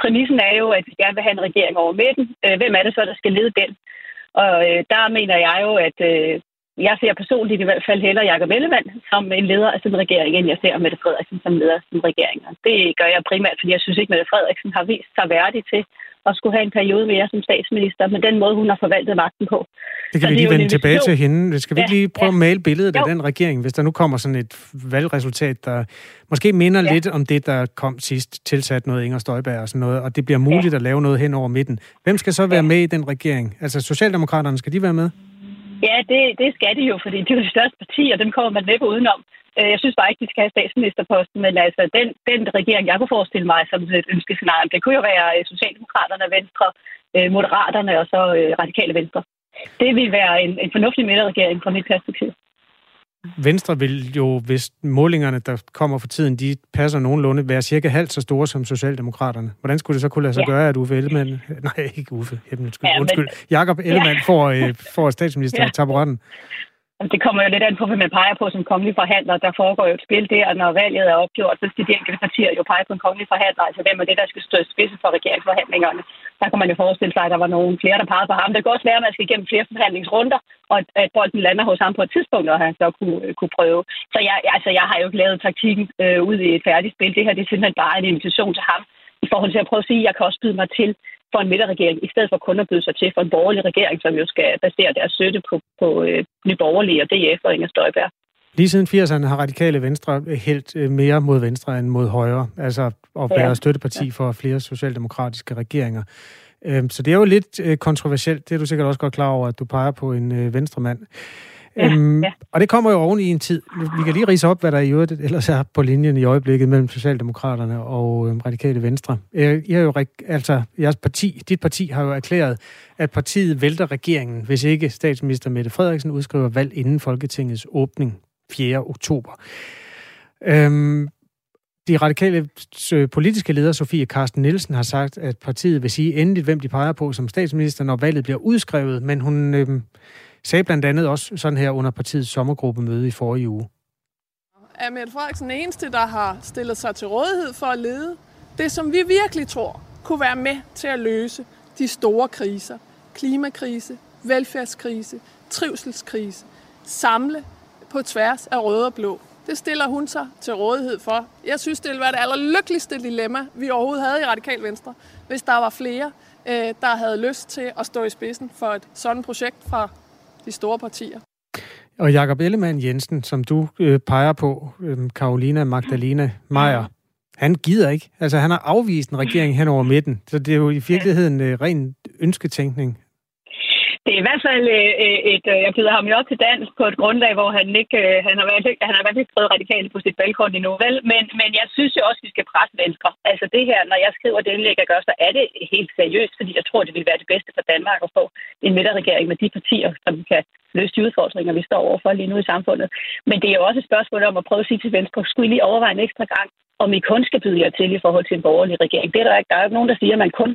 præmissen er jo, at vi gerne vil have en regering over midten. Øh, hvem er det så, der skal lede den? Og øh, der mener jeg jo, at øh, jeg ser personligt i hvert fald heller Jacob Ellemann som en leder af sin regering, end jeg ser Mette Frederiksen som leder af sin regering. Og det gør jeg primært, fordi jeg synes ikke, Mette Frederiksen har vist sig værdig til at skulle have en periode mere som statsminister, med den måde, hun har forvaltet magten på. Det kan Så vi lige vende tilbage til hende. Skal vi ja, ikke lige prøve ja. at male billedet jo. af den regering, hvis der nu kommer sådan et valgresultat, der måske minder ja. lidt om det, der kom sidst, tilsat noget Inger Støjberg og sådan noget, og det bliver muligt ja. at lave noget hen over midten. Hvem skal så være ja. med i den regering? Altså Socialdemokraterne, skal de være med? Ja, det, det skal de jo, fordi det er jo det største parti, og dem kommer man næppe udenom. Øh, jeg synes bare ikke, de skal have statsministerposten, men altså den, den regering, jeg kunne forestille mig som et ønskescenarie, det kunne jo være øh, Socialdemokraterne, Venstre, øh, Moderaterne og så Radikale Venstre. Det vil være en, en fornuftig midterregering fra mit perspektiv. Venstre vil jo, hvis målingerne, der kommer for tiden, de passer nogenlunde, være cirka halvt så store som Socialdemokraterne. Hvordan skulle det så kunne lade sig ja. gøre, at Uffe Ellemann... Nej, ikke Uffe, undskyld, ja, undskyld. Jakob Ellemann ja. får, øh, får statsminister ja. taburetten? Altså, det kommer jo lidt an på, hvad man peger på som kongelig forhandler. Der foregår jo et spil der, og når valget er opgjort, så skal de enkelte partier jo pege på en kongelig forhandler. Altså hvem er det, der skal stå i spidsen for regeringsforhandlingerne? Der kan man jo forestille sig, at der var nogle flere, der pegede på ham. Det kan også være, at man skal igennem flere forhandlingsrunder, og at bolden lander hos ham på et tidspunkt, og han så kunne, øh, kunne prøve. Så jeg, altså, jeg har jo ikke lavet taktikken øh, ud i et færdigt spil. Det her det er simpelthen bare en invitation til ham i forhold til at prøve at sige, at jeg kan også byde mig til for en midterregering, i stedet for kun at byde sig til for en borgerlig regering, som jo skal basere deres støtte på, på øh, Nye Borgerlige og DF og Inger Støjberg. Lige siden 80'erne har radikale venstre helt øh, mere mod venstre end mod højre, altså at være ja. støtteparti for flere socialdemokratiske regeringer. Øhm, så det er jo lidt øh, kontroversielt, det er du sikkert også godt klar over, at du peger på en venstremand. Ja, øhm, ja. Og det kommer jo oven i en tid. Vi kan lige rise op, hvad der i øvrigt ellers er på linjen i øjeblikket mellem Socialdemokraterne og øhm, Radikale Venstre. I har jo, altså, jeres parti, dit parti har jo erklæret, at partiet vælter regeringen, hvis ikke statsminister Mette Frederiksen udskriver valg inden Folketingets åbning 4. oktober. Øhm, de radikale øh, politiske leder, Sofie Carsten Nielsen, har sagt, at partiet vil sige endeligt, hvem de peger på som statsminister, når valget bliver udskrevet, men hun... Øhm, sagde blandt andet også sådan her under partiets sommergruppemøde i forrige uge. Er Mette Frederiksen den eneste, der har stillet sig til rådighed for at lede det, som vi virkelig tror kunne være med til at løse de store kriser. Klimakrise, velfærdskrise, trivselskrise. Samle på tværs af røde og blå. Det stiller hun sig til rådighed for. Jeg synes, det ville være det allerlykkeligste dilemma, vi overhovedet havde i Radikal Venstre, hvis der var flere, øh, der havde lyst til at stå i spidsen for et sådan projekt fra de store partier. Og Jakob Ellemann Jensen, som du øh, peger på, øh, Karolina Magdalena Meier, han gider ikke. Altså, han har afvist en regering hen over midten. Så det er jo i virkeligheden øh, ren ønsketænkning det er i hvert fald øh, øh, et, et, jeg byder ham jo op til dans på et grundlag, hvor han ikke, han har været, han har været ikke skrevet radikalt på sit balkon endnu, vel? Men, men jeg synes jo også, at vi skal presse Venstre. Altså det her, når jeg skriver det indlæg, jeg gør, så er det helt seriøst, fordi jeg tror, det vil være det bedste for Danmark at få en midterregering med de partier, som kan løse de udfordringer, vi står overfor lige nu i samfundet. Men det er jo også et spørgsmål om at prøve at sige til Venstre, skulle I lige overveje en ekstra gang, om I kun skal byde jer til i forhold til en borgerlig regering. Det er der ikke. Der er jo ikke nogen, der siger, at man kun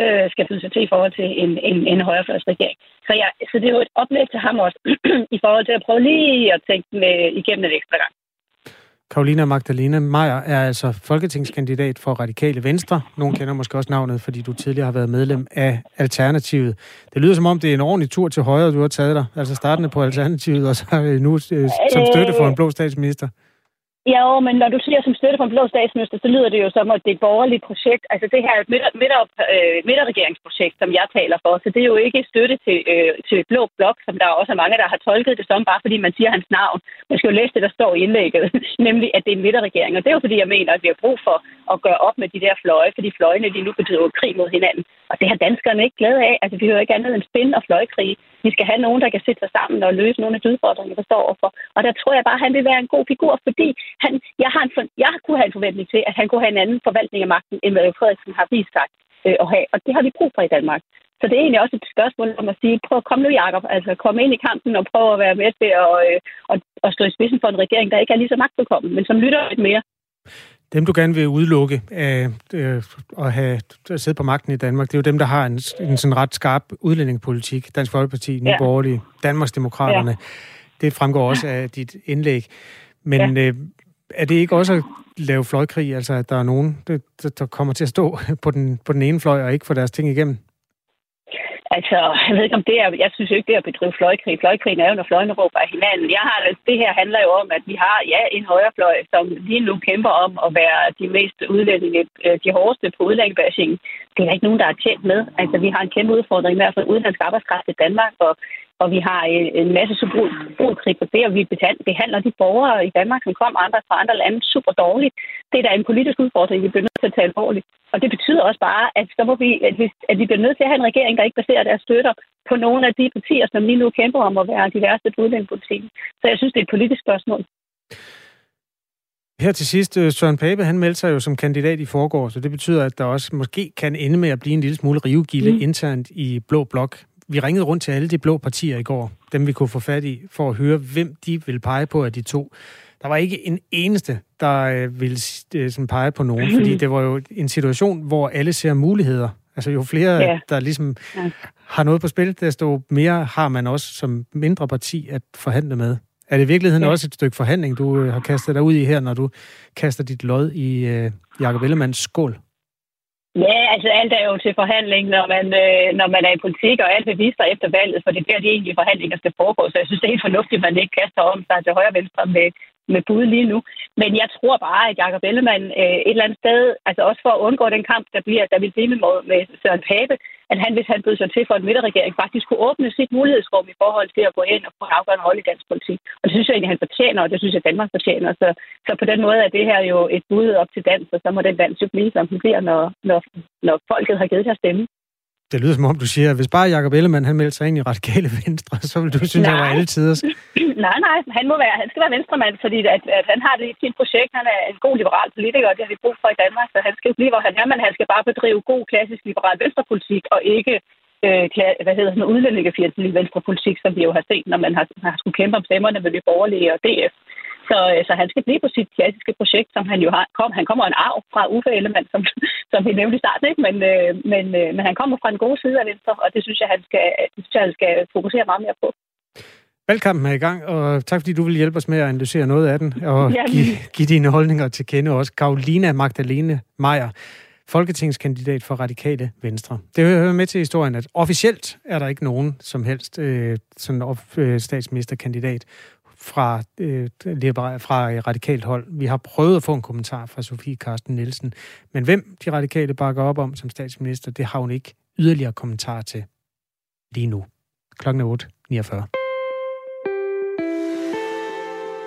øh, skal byde sig til i forhold til en, en, en højrefløjsregering. Så, ja, så det er jo et oplæg til ham også, i forhold til at prøve lige at tænke med, igennem en ekstra gang. Karolina Magdalena Meyer er altså folketingskandidat for Radikale Venstre. Nogle kender måske også navnet, fordi du tidligere har været medlem af Alternativet. Det lyder som om, det er en ordentlig tur til højre, du har taget dig. Altså startende på Alternativet, og så nu øh, som støtte for en blå statsminister. Ja, men når du siger som støtte fra en blå statsminister, så lyder det jo som, at det er et borgerligt projekt. Altså det her er et midter, midter, øh, midterregeringsprojekt, som jeg taler for. Så det er jo ikke støtte til, øh, til blå blok, som der også er mange, der har tolket det som, bare fordi man siger hans navn. Man skal jo læse det, der står i indlægget, nemlig at det er en midterregering. Og det er jo fordi, jeg mener, at vi har brug for at gøre op med de der fløje, fordi fløjene lige nu betyder krig mod hinanden. Og det har danskerne ikke glæde af. Altså vi hører ikke andet end spin og fløjkrig. Vi skal have nogen, der kan sætte sig sammen og løse nogle af de udfordringer, der står overfor. Og der tror jeg bare, at han vil være en god figur, fordi han, jeg, har en, jeg kunne have en forventning til, at han kunne have en anden forvaltning af magten, end hvad Frederiksen har vist sig øh, at have. Og det har vi brug for i Danmark. Så det er egentlig også et spørgsmål om at sige, prøv at komme nu, Jacob. Altså, kom ind i kampen og prøv at være med til at, øh, at, at stå i spidsen for en regering, der ikke er lige så magtbekommen, men som lytter lidt mere. Dem, du gerne vil udelukke af øh, at have at sidde på magten i Danmark, det er jo dem, der har en, en sådan ret skarp udlændingepolitik. Dansk Folkeparti, Nye ja. Borgerlige, Danmarksdemokraterne. Ja. Det fremgår også af dit indlæg. Men ja. øh, er det ikke også at lave fløjkrig, altså at der er nogen, der, der kommer til at stå på den, på den ene fløj og ikke få deres ting igennem? Altså, jeg ved ikke om det er, jeg synes ikke, det er at bedrive fløjkrig. Fløjkrigen er jo, når fløjene råber af hinanden. Jeg har, det her handler jo om, at vi har, ja, en højrefløj, som lige nu kæmper om at være de mest udlændinge, øh, de hårdeste på udlændingebashing. Det er der ikke nogen, der er tjent med. Altså, vi har en kæmpe udfordring med at få udenlandsk arbejdskraft i Danmark, og og vi har en, en masse symbolkrig på det, og vi behandler de borgere i Danmark, som kommer andre fra andre lande, super dårligt. Det er da en politisk udfordring, vi bliver nødt til at tage alvorligt. Og det betyder også bare, at, så må vi, at, vi, at vi bliver nødt til at have en regering, der ikke baserer deres støtter på nogle af de partier, som lige nu kæmper om at være de værste på udlændingepolitikken. Så jeg synes, det er et politisk spørgsmål. Her til sidst, øh, Søren Pape, han meldte sig jo som kandidat i forgårs, så det betyder, at der også måske kan ende med at blive en lille smule rivegilde mm. internt i Blå Blok vi ringede rundt til alle de blå partier i går, dem vi kunne få fat i, for at høre, hvem de vil pege på af de to. Der var ikke en eneste, der øh, ville øh, sådan pege på nogen, fordi det var jo en situation, hvor alle ser muligheder. Altså jo flere, ja. der ligesom ja. har noget på spil, desto mere har man også som mindre parti at forhandle med. Er det i virkeligheden ja. også et stykke forhandling, du øh, har kastet dig ud i her, når du kaster dit lod i øh, Jacob Ellemanns skål? Ja, altså alt er jo til forhandling, når man, øh, når man er i politik, og alt vil vise sig efter valget, for det er der, de egentlige forhandlinger skal foregå. Så jeg synes, det er helt fornuftigt, at man ikke kaster om sig til højre og venstre med, med bud lige nu. Men jeg tror bare, at Jacob Ellemann øh, et eller andet sted, altså også for at undgå den kamp, der bliver, der vil blive med, med Søren Pape, at han, hvis han bød sig til for en midterregering, faktisk kunne åbne sit mulighedsrum i forhold til at gå ind og få en afgørende rolle i dansk politik. Og det synes jeg egentlig, han fortjener, og det synes jeg, Danmark fortjener. Så, så på den måde er det her jo et bud op til dans, og så må den dans jo blive, som den bliver, når, når, når folket har givet deres stemme. Det lyder som om, du siger, at hvis bare Jacob Ellemann han meldte sig ind i radikale venstre, så vil du synes, at var alle tider. nej, nej, han, må være, han skal være venstremand, fordi at, at han har det i sit projekt. Han er en god liberal politiker, og det har vi brug for i Danmark, så han skal jo blive, hvor han er, men han skal bare bedrive god, klassisk liberal venstrepolitik, og ikke øh, hvad hedder sådan, udlændingefjendtlig venstrepolitik, som vi jo har set, når man har, har skulle kæmpe om stemmerne med de borgerlige og DF. Så, øh, så han skal blive på sit klassiske projekt, som han jo har. Kom, han kommer en arv fra Uffe Ellemann, som, som vi nævnte i starten, ikke? Men, øh, men, øh, men han kommer fra en god side af Venstre, og det synes jeg, han skal, det synes jeg, han skal fokusere meget mere på. Valgkampen er i gang, og tak fordi du vil hjælpe os med at analysere noget af den, og give, give dine holdninger til kende også. Karolina Magdalene Meier, folketingskandidat for Radikale Venstre. Det hører med til historien, at officielt er der ikke nogen som helst øh, sådan, øh, statsministerkandidat fra, øh, fra radikalt hold. Vi har prøvet at få en kommentar fra Sofie Karsten Nielsen, men hvem de radikale bakker op om som statsminister, det har hun ikke yderligere kommentar til lige nu. Klokken er 8.49.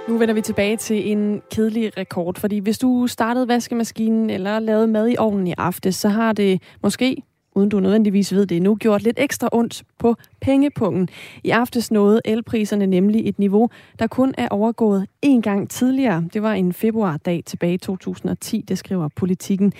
Nu vender vi tilbage til en kedelig rekord, fordi hvis du startede vaskemaskinen eller lavede mad i ovnen i aftes, så har det måske uden du nødvendigvis ved det nu, gjort lidt ekstra ondt på pengepungen. I aftes nåede elpriserne nemlig et niveau, der kun er overgået én gang tidligere. Det var en februardag tilbage i 2010, det skriver politikken.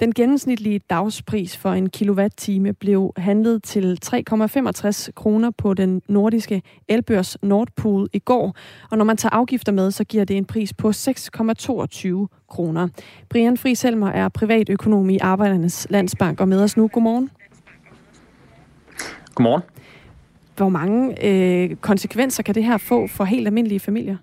Den gennemsnitlige dagspris for en kilowatt-time blev handlet til 3,65 kroner på den nordiske elbørs Nordpool i går. Og når man tager afgifter med, så giver det en pris på 6,22 kroner. Brian Friselmer er privatøkonom i Arbejdernes Landsbank og med os nu. Godmorgen. Godmorgen. Hvor mange øh, konsekvenser kan det her få for helt almindelige familier?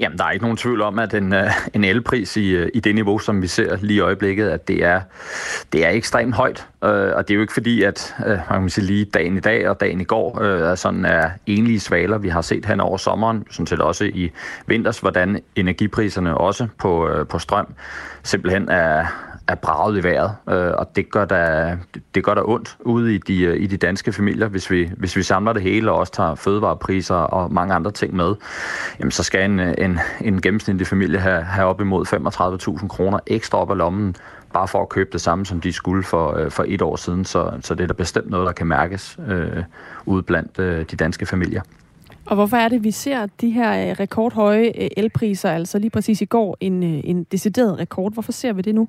Jamen, der er ikke nogen tvivl om, at en, øh, en elpris i, øh, i det niveau, som vi ser lige i øjeblikket, at det er, det er ekstremt højt. Øh, og det er jo ikke fordi, at øh, man kan sige, lige dagen i dag og dagen i går er sådan er enlige svaler. Vi har set hen over sommeren, sådan set også i vinters, hvordan energipriserne også på, på strøm simpelthen er, er braget i vejret, øh, og det gør da, det gør da ondt ude i de, øh, i de danske familier, hvis vi, hvis vi samler det hele og også tager fødevarepriser og mange andre ting med, jamen så skal en, øh, en, en gennemsnitlig familie have, have op imod 35.000 kroner ekstra op af lommen, bare for at købe det samme, som de skulle for, øh, for et år siden, så, så det er da bestemt noget, der kan mærkes øh, ude blandt øh, de danske familier. Og hvorfor er det, vi ser de her rekordhøje elpriser, altså lige præcis i går en, en decideret rekord? Hvorfor ser vi det nu?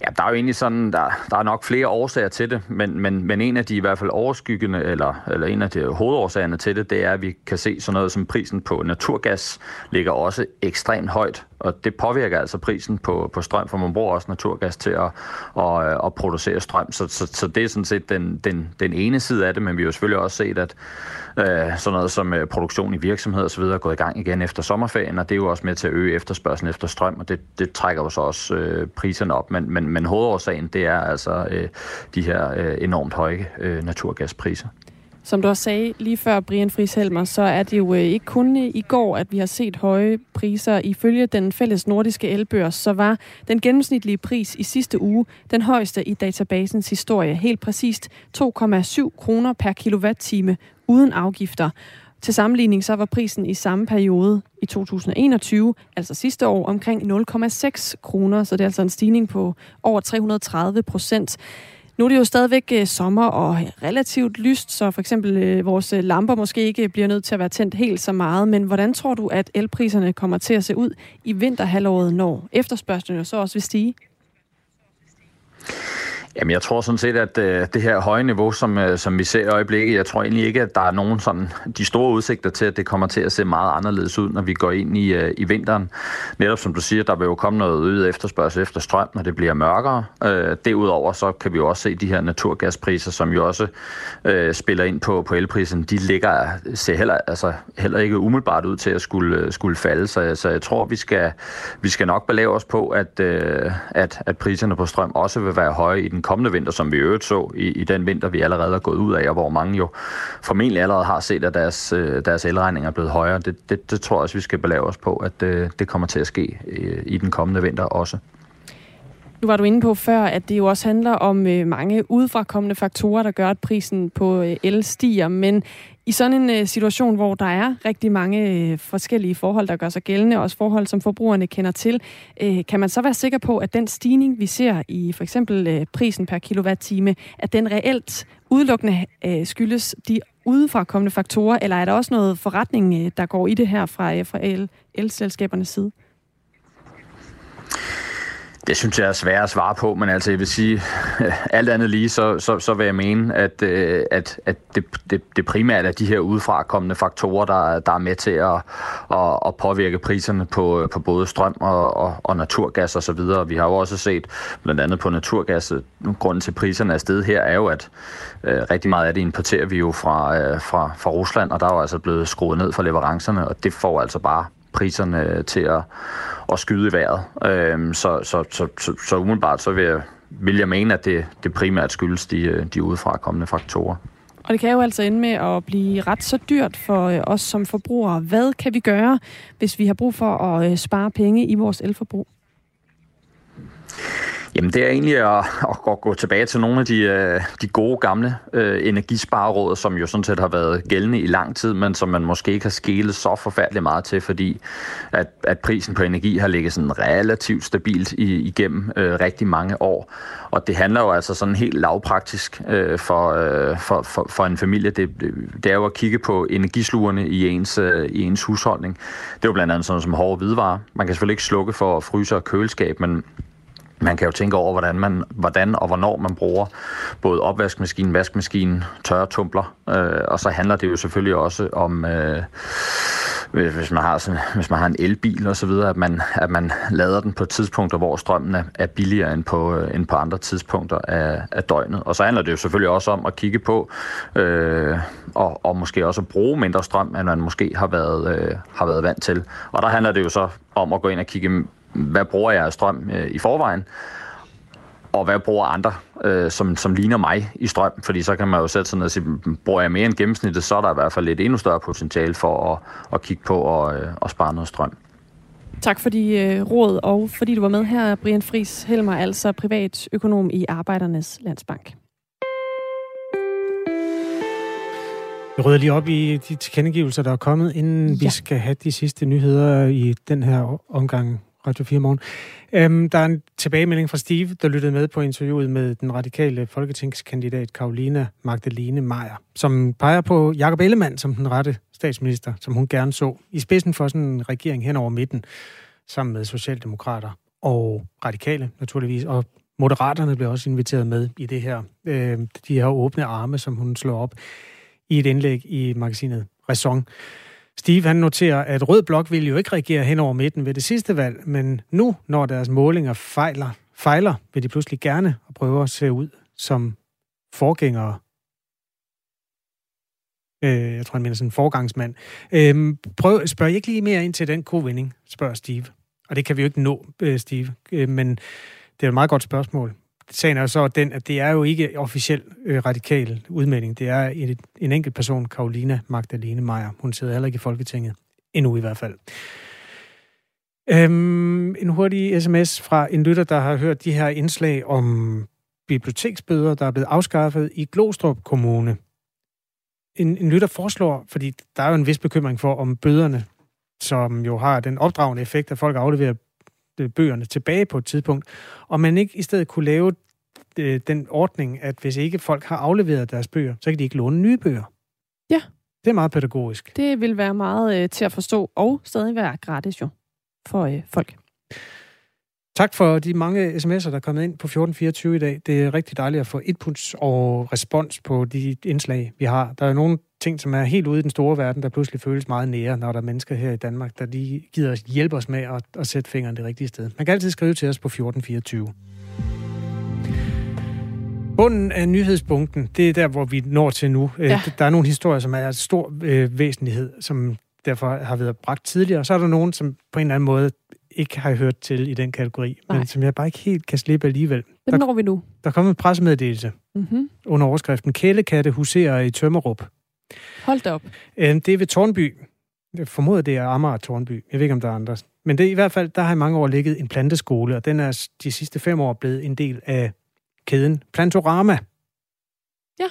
Ja, der er jo egentlig sådan, der, der er nok flere årsager til det, men, men, men en af de i hvert fald overskyggende, eller, eller en af de hovedårsagerne til det, det er, at vi kan se sådan noget som prisen på naturgas ligger også ekstremt højt, og det påvirker altså prisen på, på strøm, for man bruger også naturgas til at, at, at producere strøm, så, så, så det er sådan set den, den, den ene side af det, men vi har jo selvfølgelig også set, at øh, sådan noget som øh, produktion i virksomheder osv. er gået i gang igen efter sommerferien, og det er jo også med til at øge efterspørgselen efter strøm, og det, det trækker jo så også øh, priserne op. Men, men, men hovedårsagen, det er altså øh, de her øh, enormt høje øh, naturgaspriser. Som du også sagde lige før, Brian Friis Helmer, så er det jo øh, ikke kun i går, at vi har set høje priser. Ifølge den fælles nordiske elbørs, så var den gennemsnitlige pris i sidste uge den højeste i databasens historie. Helt præcist 2,7 kroner per kilowatt-time uden afgifter. Til sammenligning så var prisen i samme periode i 2021, altså sidste år, omkring 0,6 kroner, så det er altså en stigning på over 330 procent. Nu er det jo stadigvæk øh, sommer og relativt lyst, så for eksempel øh, vores øh, lamper måske ikke bliver nødt til at være tændt helt så meget. Men hvordan tror du, at elpriserne kommer til at se ud i vinterhalvåret, når efterspørgselen jo så også vil stige? Jamen, jeg tror sådan set, at øh, det her høje niveau, som, øh, som vi ser i øjeblikket, jeg tror egentlig ikke, at der er nogen sådan, de store udsigter til, at det kommer til at se meget anderledes ud, når vi går ind i, øh, i vinteren. Netop som du siger, der vil jo komme noget øget efterspørgsel efter strøm, når det bliver mørkere. Øh, derudover så kan vi jo også se de her naturgaspriser, som jo også øh, spiller ind på, på elprisen. De ligger, ser heller, altså, heller ikke umiddelbart ud til at skulle, øh, skulle falde, så, så jeg tror, vi skal, vi skal nok belave os på, at, øh, at, at priserne på strøm også vil være høje i den kommende vinter, som vi øvrigt så i, i den vinter, vi allerede er gået ud af, og hvor mange jo formentlig allerede har set, at deres, øh, deres elregninger er blevet højere. Det, det, det tror jeg også, vi skal belave os på, at det, øh, det kommer til at ske øh, i den kommende vinter også. Nu var du inde på før, at det jo også handler om øh, mange udefrakommende faktorer, der gør, at prisen på øh, el stiger. Men i sådan en øh, situation, hvor der er rigtig mange øh, forskellige forhold, der gør sig gældende, også forhold, som forbrugerne kender til, øh, kan man så være sikker på, at den stigning, vi ser i for eksempel øh, prisen per kilowatt-time, at den reelt udelukkende øh, skyldes de udefrakommende faktorer, eller er der også noget forretning, øh, der går i det her fra, øh, fra el, elselskabernes side? Det synes jeg er svært at svare på, men altså jeg vil sige, alt andet lige, så, så, så vil jeg mene, at, øh, at, at det, det, det primært er de her udefrakommende faktorer, der, der er med til at, at, at påvirke priserne på, øh, på både strøm og, og, og naturgas osv. Og vi har jo også set, blandt andet på naturgas, grunden til priserne er sted her, er jo, at øh, rigtig meget af det importerer vi jo fra, øh, fra, fra Rusland, og der er jo altså blevet skruet ned for leverancerne, og det får altså bare priserne til at, at skyde i vejret. Øhm, så, så, så, så, så umiddelbart så vil jeg, vil jeg mene, at det, det primært skyldes de, de udefra kommende faktorer. Og det kan jo altså ende med at blive ret så dyrt for øh, os som forbrugere. Hvad kan vi gøre, hvis vi har brug for at øh, spare penge i vores elforbrug? Jamen det er egentlig at, at gå tilbage til nogle af de, øh, de gode gamle øh, energispareråd, som jo sådan set har været gældende i lang tid, men som man måske ikke har skælet så forfærdeligt meget til, fordi at, at prisen på energi har ligget sådan relativt stabilt i, igennem øh, rigtig mange år. Og det handler jo altså sådan helt lavpraktisk øh, for, øh, for, for, for en familie. Det, det er jo at kigge på energislugerne i ens, øh, i ens husholdning. Det er jo blandt andet sådan som hårde hvidevarer. Man kan selvfølgelig ikke slukke for fryser og køleskab, men man kan jo tænke over, hvordan, man, hvordan og hvornår man bruger både opvaskemaskinen, vaskemaskinen, tørretumbler, øh, og så handler det jo selvfølgelig også om, øh, øh, hvis, man har sådan, hvis man har en elbil og så videre, at man, at man lader den på tidspunkter, hvor strømmen er, er billigere end på, øh, end på andre tidspunkter af, af døgnet. Og så handler det jo selvfølgelig også om at kigge på, øh, og, og måske også at bruge mindre strøm, end man måske har været, øh, har været vant til. Og der handler det jo så om at gå ind og kigge hvad bruger jeg af strøm øh, i forvejen, og hvad bruger andre, øh, som, som ligner mig i strøm? Fordi så kan man jo sætte sig ned og sige, bruger jeg mere end gennemsnittet, så er der i hvert fald et endnu større potentiale for at, at kigge på og, øh, og spare noget strøm. Tak for de øh, råd, og fordi du var med her, Brian Fris Helmer, altså privatøkonom i Arbejdernes Landsbank. Jeg rydder lige op i de tilkendegivelser, der er kommet, inden ja. vi skal have de sidste nyheder i den her omgang Radio 4 morgen. Øhm, der er en tilbagemelding fra Steve, der lyttede med på interviewet med den radikale folketingskandidat Karolina Magdalene Meier, som peger på Jakob Ellemann som den rette statsminister, som hun gerne så, i spidsen for sådan en regering hen over midten, sammen med Socialdemokrater og radikale naturligvis, og Moderaterne blev også inviteret med i det her. Øh, de her åbne arme, som hun slår op i et indlæg i magasinet Raison. Steve han noterer, at Rød Blok ville jo ikke regere hen over midten ved det sidste valg, men nu, når deres målinger fejler, fejler vil de pludselig gerne og prøve at se ud som forgængere. Øh, jeg tror, han mener sådan en forgangsmand. Øh, prøv, spørg ikke lige mere ind til den kovinding, spørger Steve. Og det kan vi jo ikke nå, øh, Steve, øh, men det er et meget godt spørgsmål sagen er så den, at det er jo ikke officiel øh, radikal udmelding. Det er en, en enkelt person, Karolina Magdalene Meyer. Hun sidder heller ikke i Folketinget. Endnu i hvert fald. Øhm, en hurtig sms fra en lytter, der har hørt de her indslag om biblioteksbøder, der er blevet afskaffet i Glostrup Kommune. En, en lytter foreslår, fordi der er jo en vis bekymring for, om bøderne, som jo har den opdragende effekt, at folk afleverer bøgerne tilbage på et tidspunkt, og man ikke i stedet kunne lave øh, den ordning, at hvis ikke folk har afleveret deres bøger, så kan de ikke låne nye bøger. Ja. Det er meget pædagogisk. Det vil være meget øh, til at forstå, og stadig være gratis jo, for øh, folk. Tak for de mange sms'er, der er kommet ind på 1424 i dag. Det er rigtig dejligt at få inputs og respons på de indslag, vi har. Der er nogle ting, som er helt ude i den store verden, der pludselig føles meget nære, når der er mennesker her i Danmark, der lige gider hjælpe os med at, at sætte fingeren det rigtige sted. Man kan altid skrive til os på 1424. Bunden af nyhedspunkten, det er der, hvor vi når til nu. Øh, ja. Der er nogle historier, som er stor øh, væsentlighed, som derfor har været bragt tidligere. Så er der nogen, som på en eller anden måde ikke har hørt til i den kategori, Nej. men som jeg bare ikke helt kan slippe alligevel. Dem når vi nu. Der er kommet en pressemeddelelse mm-hmm. under overskriften Kælekatte huserer i Tømmerup. Hold da op. Øhm, det er ved Tornby. Jeg formoder, det er Amager Tornby. Jeg ved ikke, om der er andre. Men det er i hvert fald, der har i mange år ligget en planteskole, og den er de sidste fem år blevet en del af kæden Plantorama. Ja.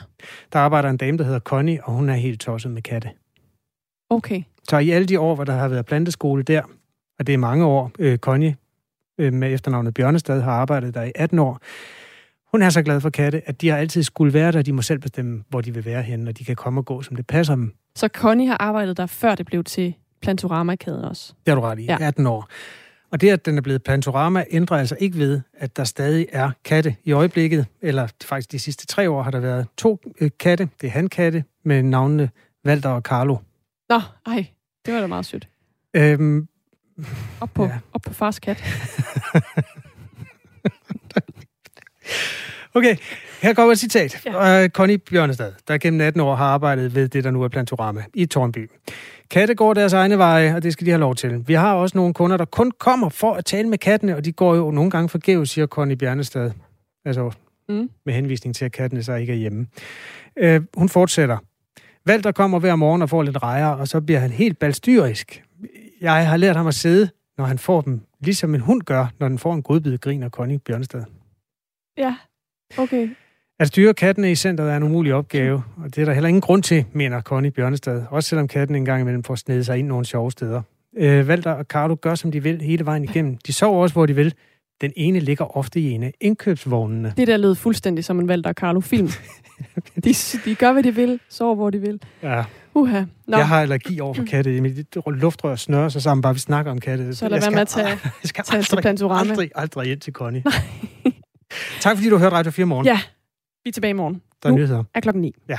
Der arbejder en dame, der hedder Connie, og hun er helt tosset med katte. Okay. Så i alle de år, hvor der har været planteskole der, og det er mange år, øh, Connie øh, med efternavnet Bjørnestad har arbejdet der i 18 år, hun er så glad for katte, at de har altid skulle være der. De må selv bestemme, hvor de vil være henne, og de kan komme og gå, som det passer dem. Så Connie har arbejdet der, før det blev til Plantorama-kæden også? Det har du ret i. Ja. 18 år. Og det, at den er blevet Plantorama, ændrer altså ikke ved, at der stadig er katte i øjeblikket. Eller faktisk de sidste tre år har der været to øh, katte. Det er hankatte med navnene Walter og Carlo. Nå, ej, det var da meget sødt. Øhm, op, på, ja. op på fars kat. Okay, her kommer et citat. Ja. Uh, Connie Bjørnestad, der gennem 18 år har arbejdet ved det, der nu er Plantorama i Tornby. Katte går deres egne veje, og det skal de have lov til. Vi har også nogle kunder, der kun kommer for at tale med kattene, og de går jo nogle gange forgæves, siger Connie Bjørnestad. Altså mm. med henvisning til, at kattene så ikke er hjemme. Uh, hun fortsætter. Valter kommer hver morgen og får lidt rejer, og så bliver han helt balstyrisk. Jeg har lært ham at sidde, når han får dem, ligesom en hund gør, når den får en godbid, griner Connie Bjørnestad. Ja, okay. At styre kattene i centret er en umulig opgave, og det er der heller ingen grund til, mener Connie Bjørnestad. Også selvom katten engang imellem får snedet sig ind nogle sjove steder. Øh, Valter og Carlo gør, som de vil hele vejen igennem. De sover også, hvor de vil. Den ene ligger ofte i en af indkøbsvognene. Det der lød fuldstændig som en Valter Carlo-film. de, de gør, hvad de vil, sover, hvor de vil. Ja. Uha. Nå. Jeg har allergi over for katte. Mit luftrør snører sig sammen, bare vi snakker om katte. Så lad være med at tage, jeg skal tage aldrig, Plantorama. aldrig, aldrig ind til Connie. Tak fordi du hørte Radio 4 morgen. Ja, vi er tilbage i morgen. Der er nu nyheder. er klokken 9. Ja.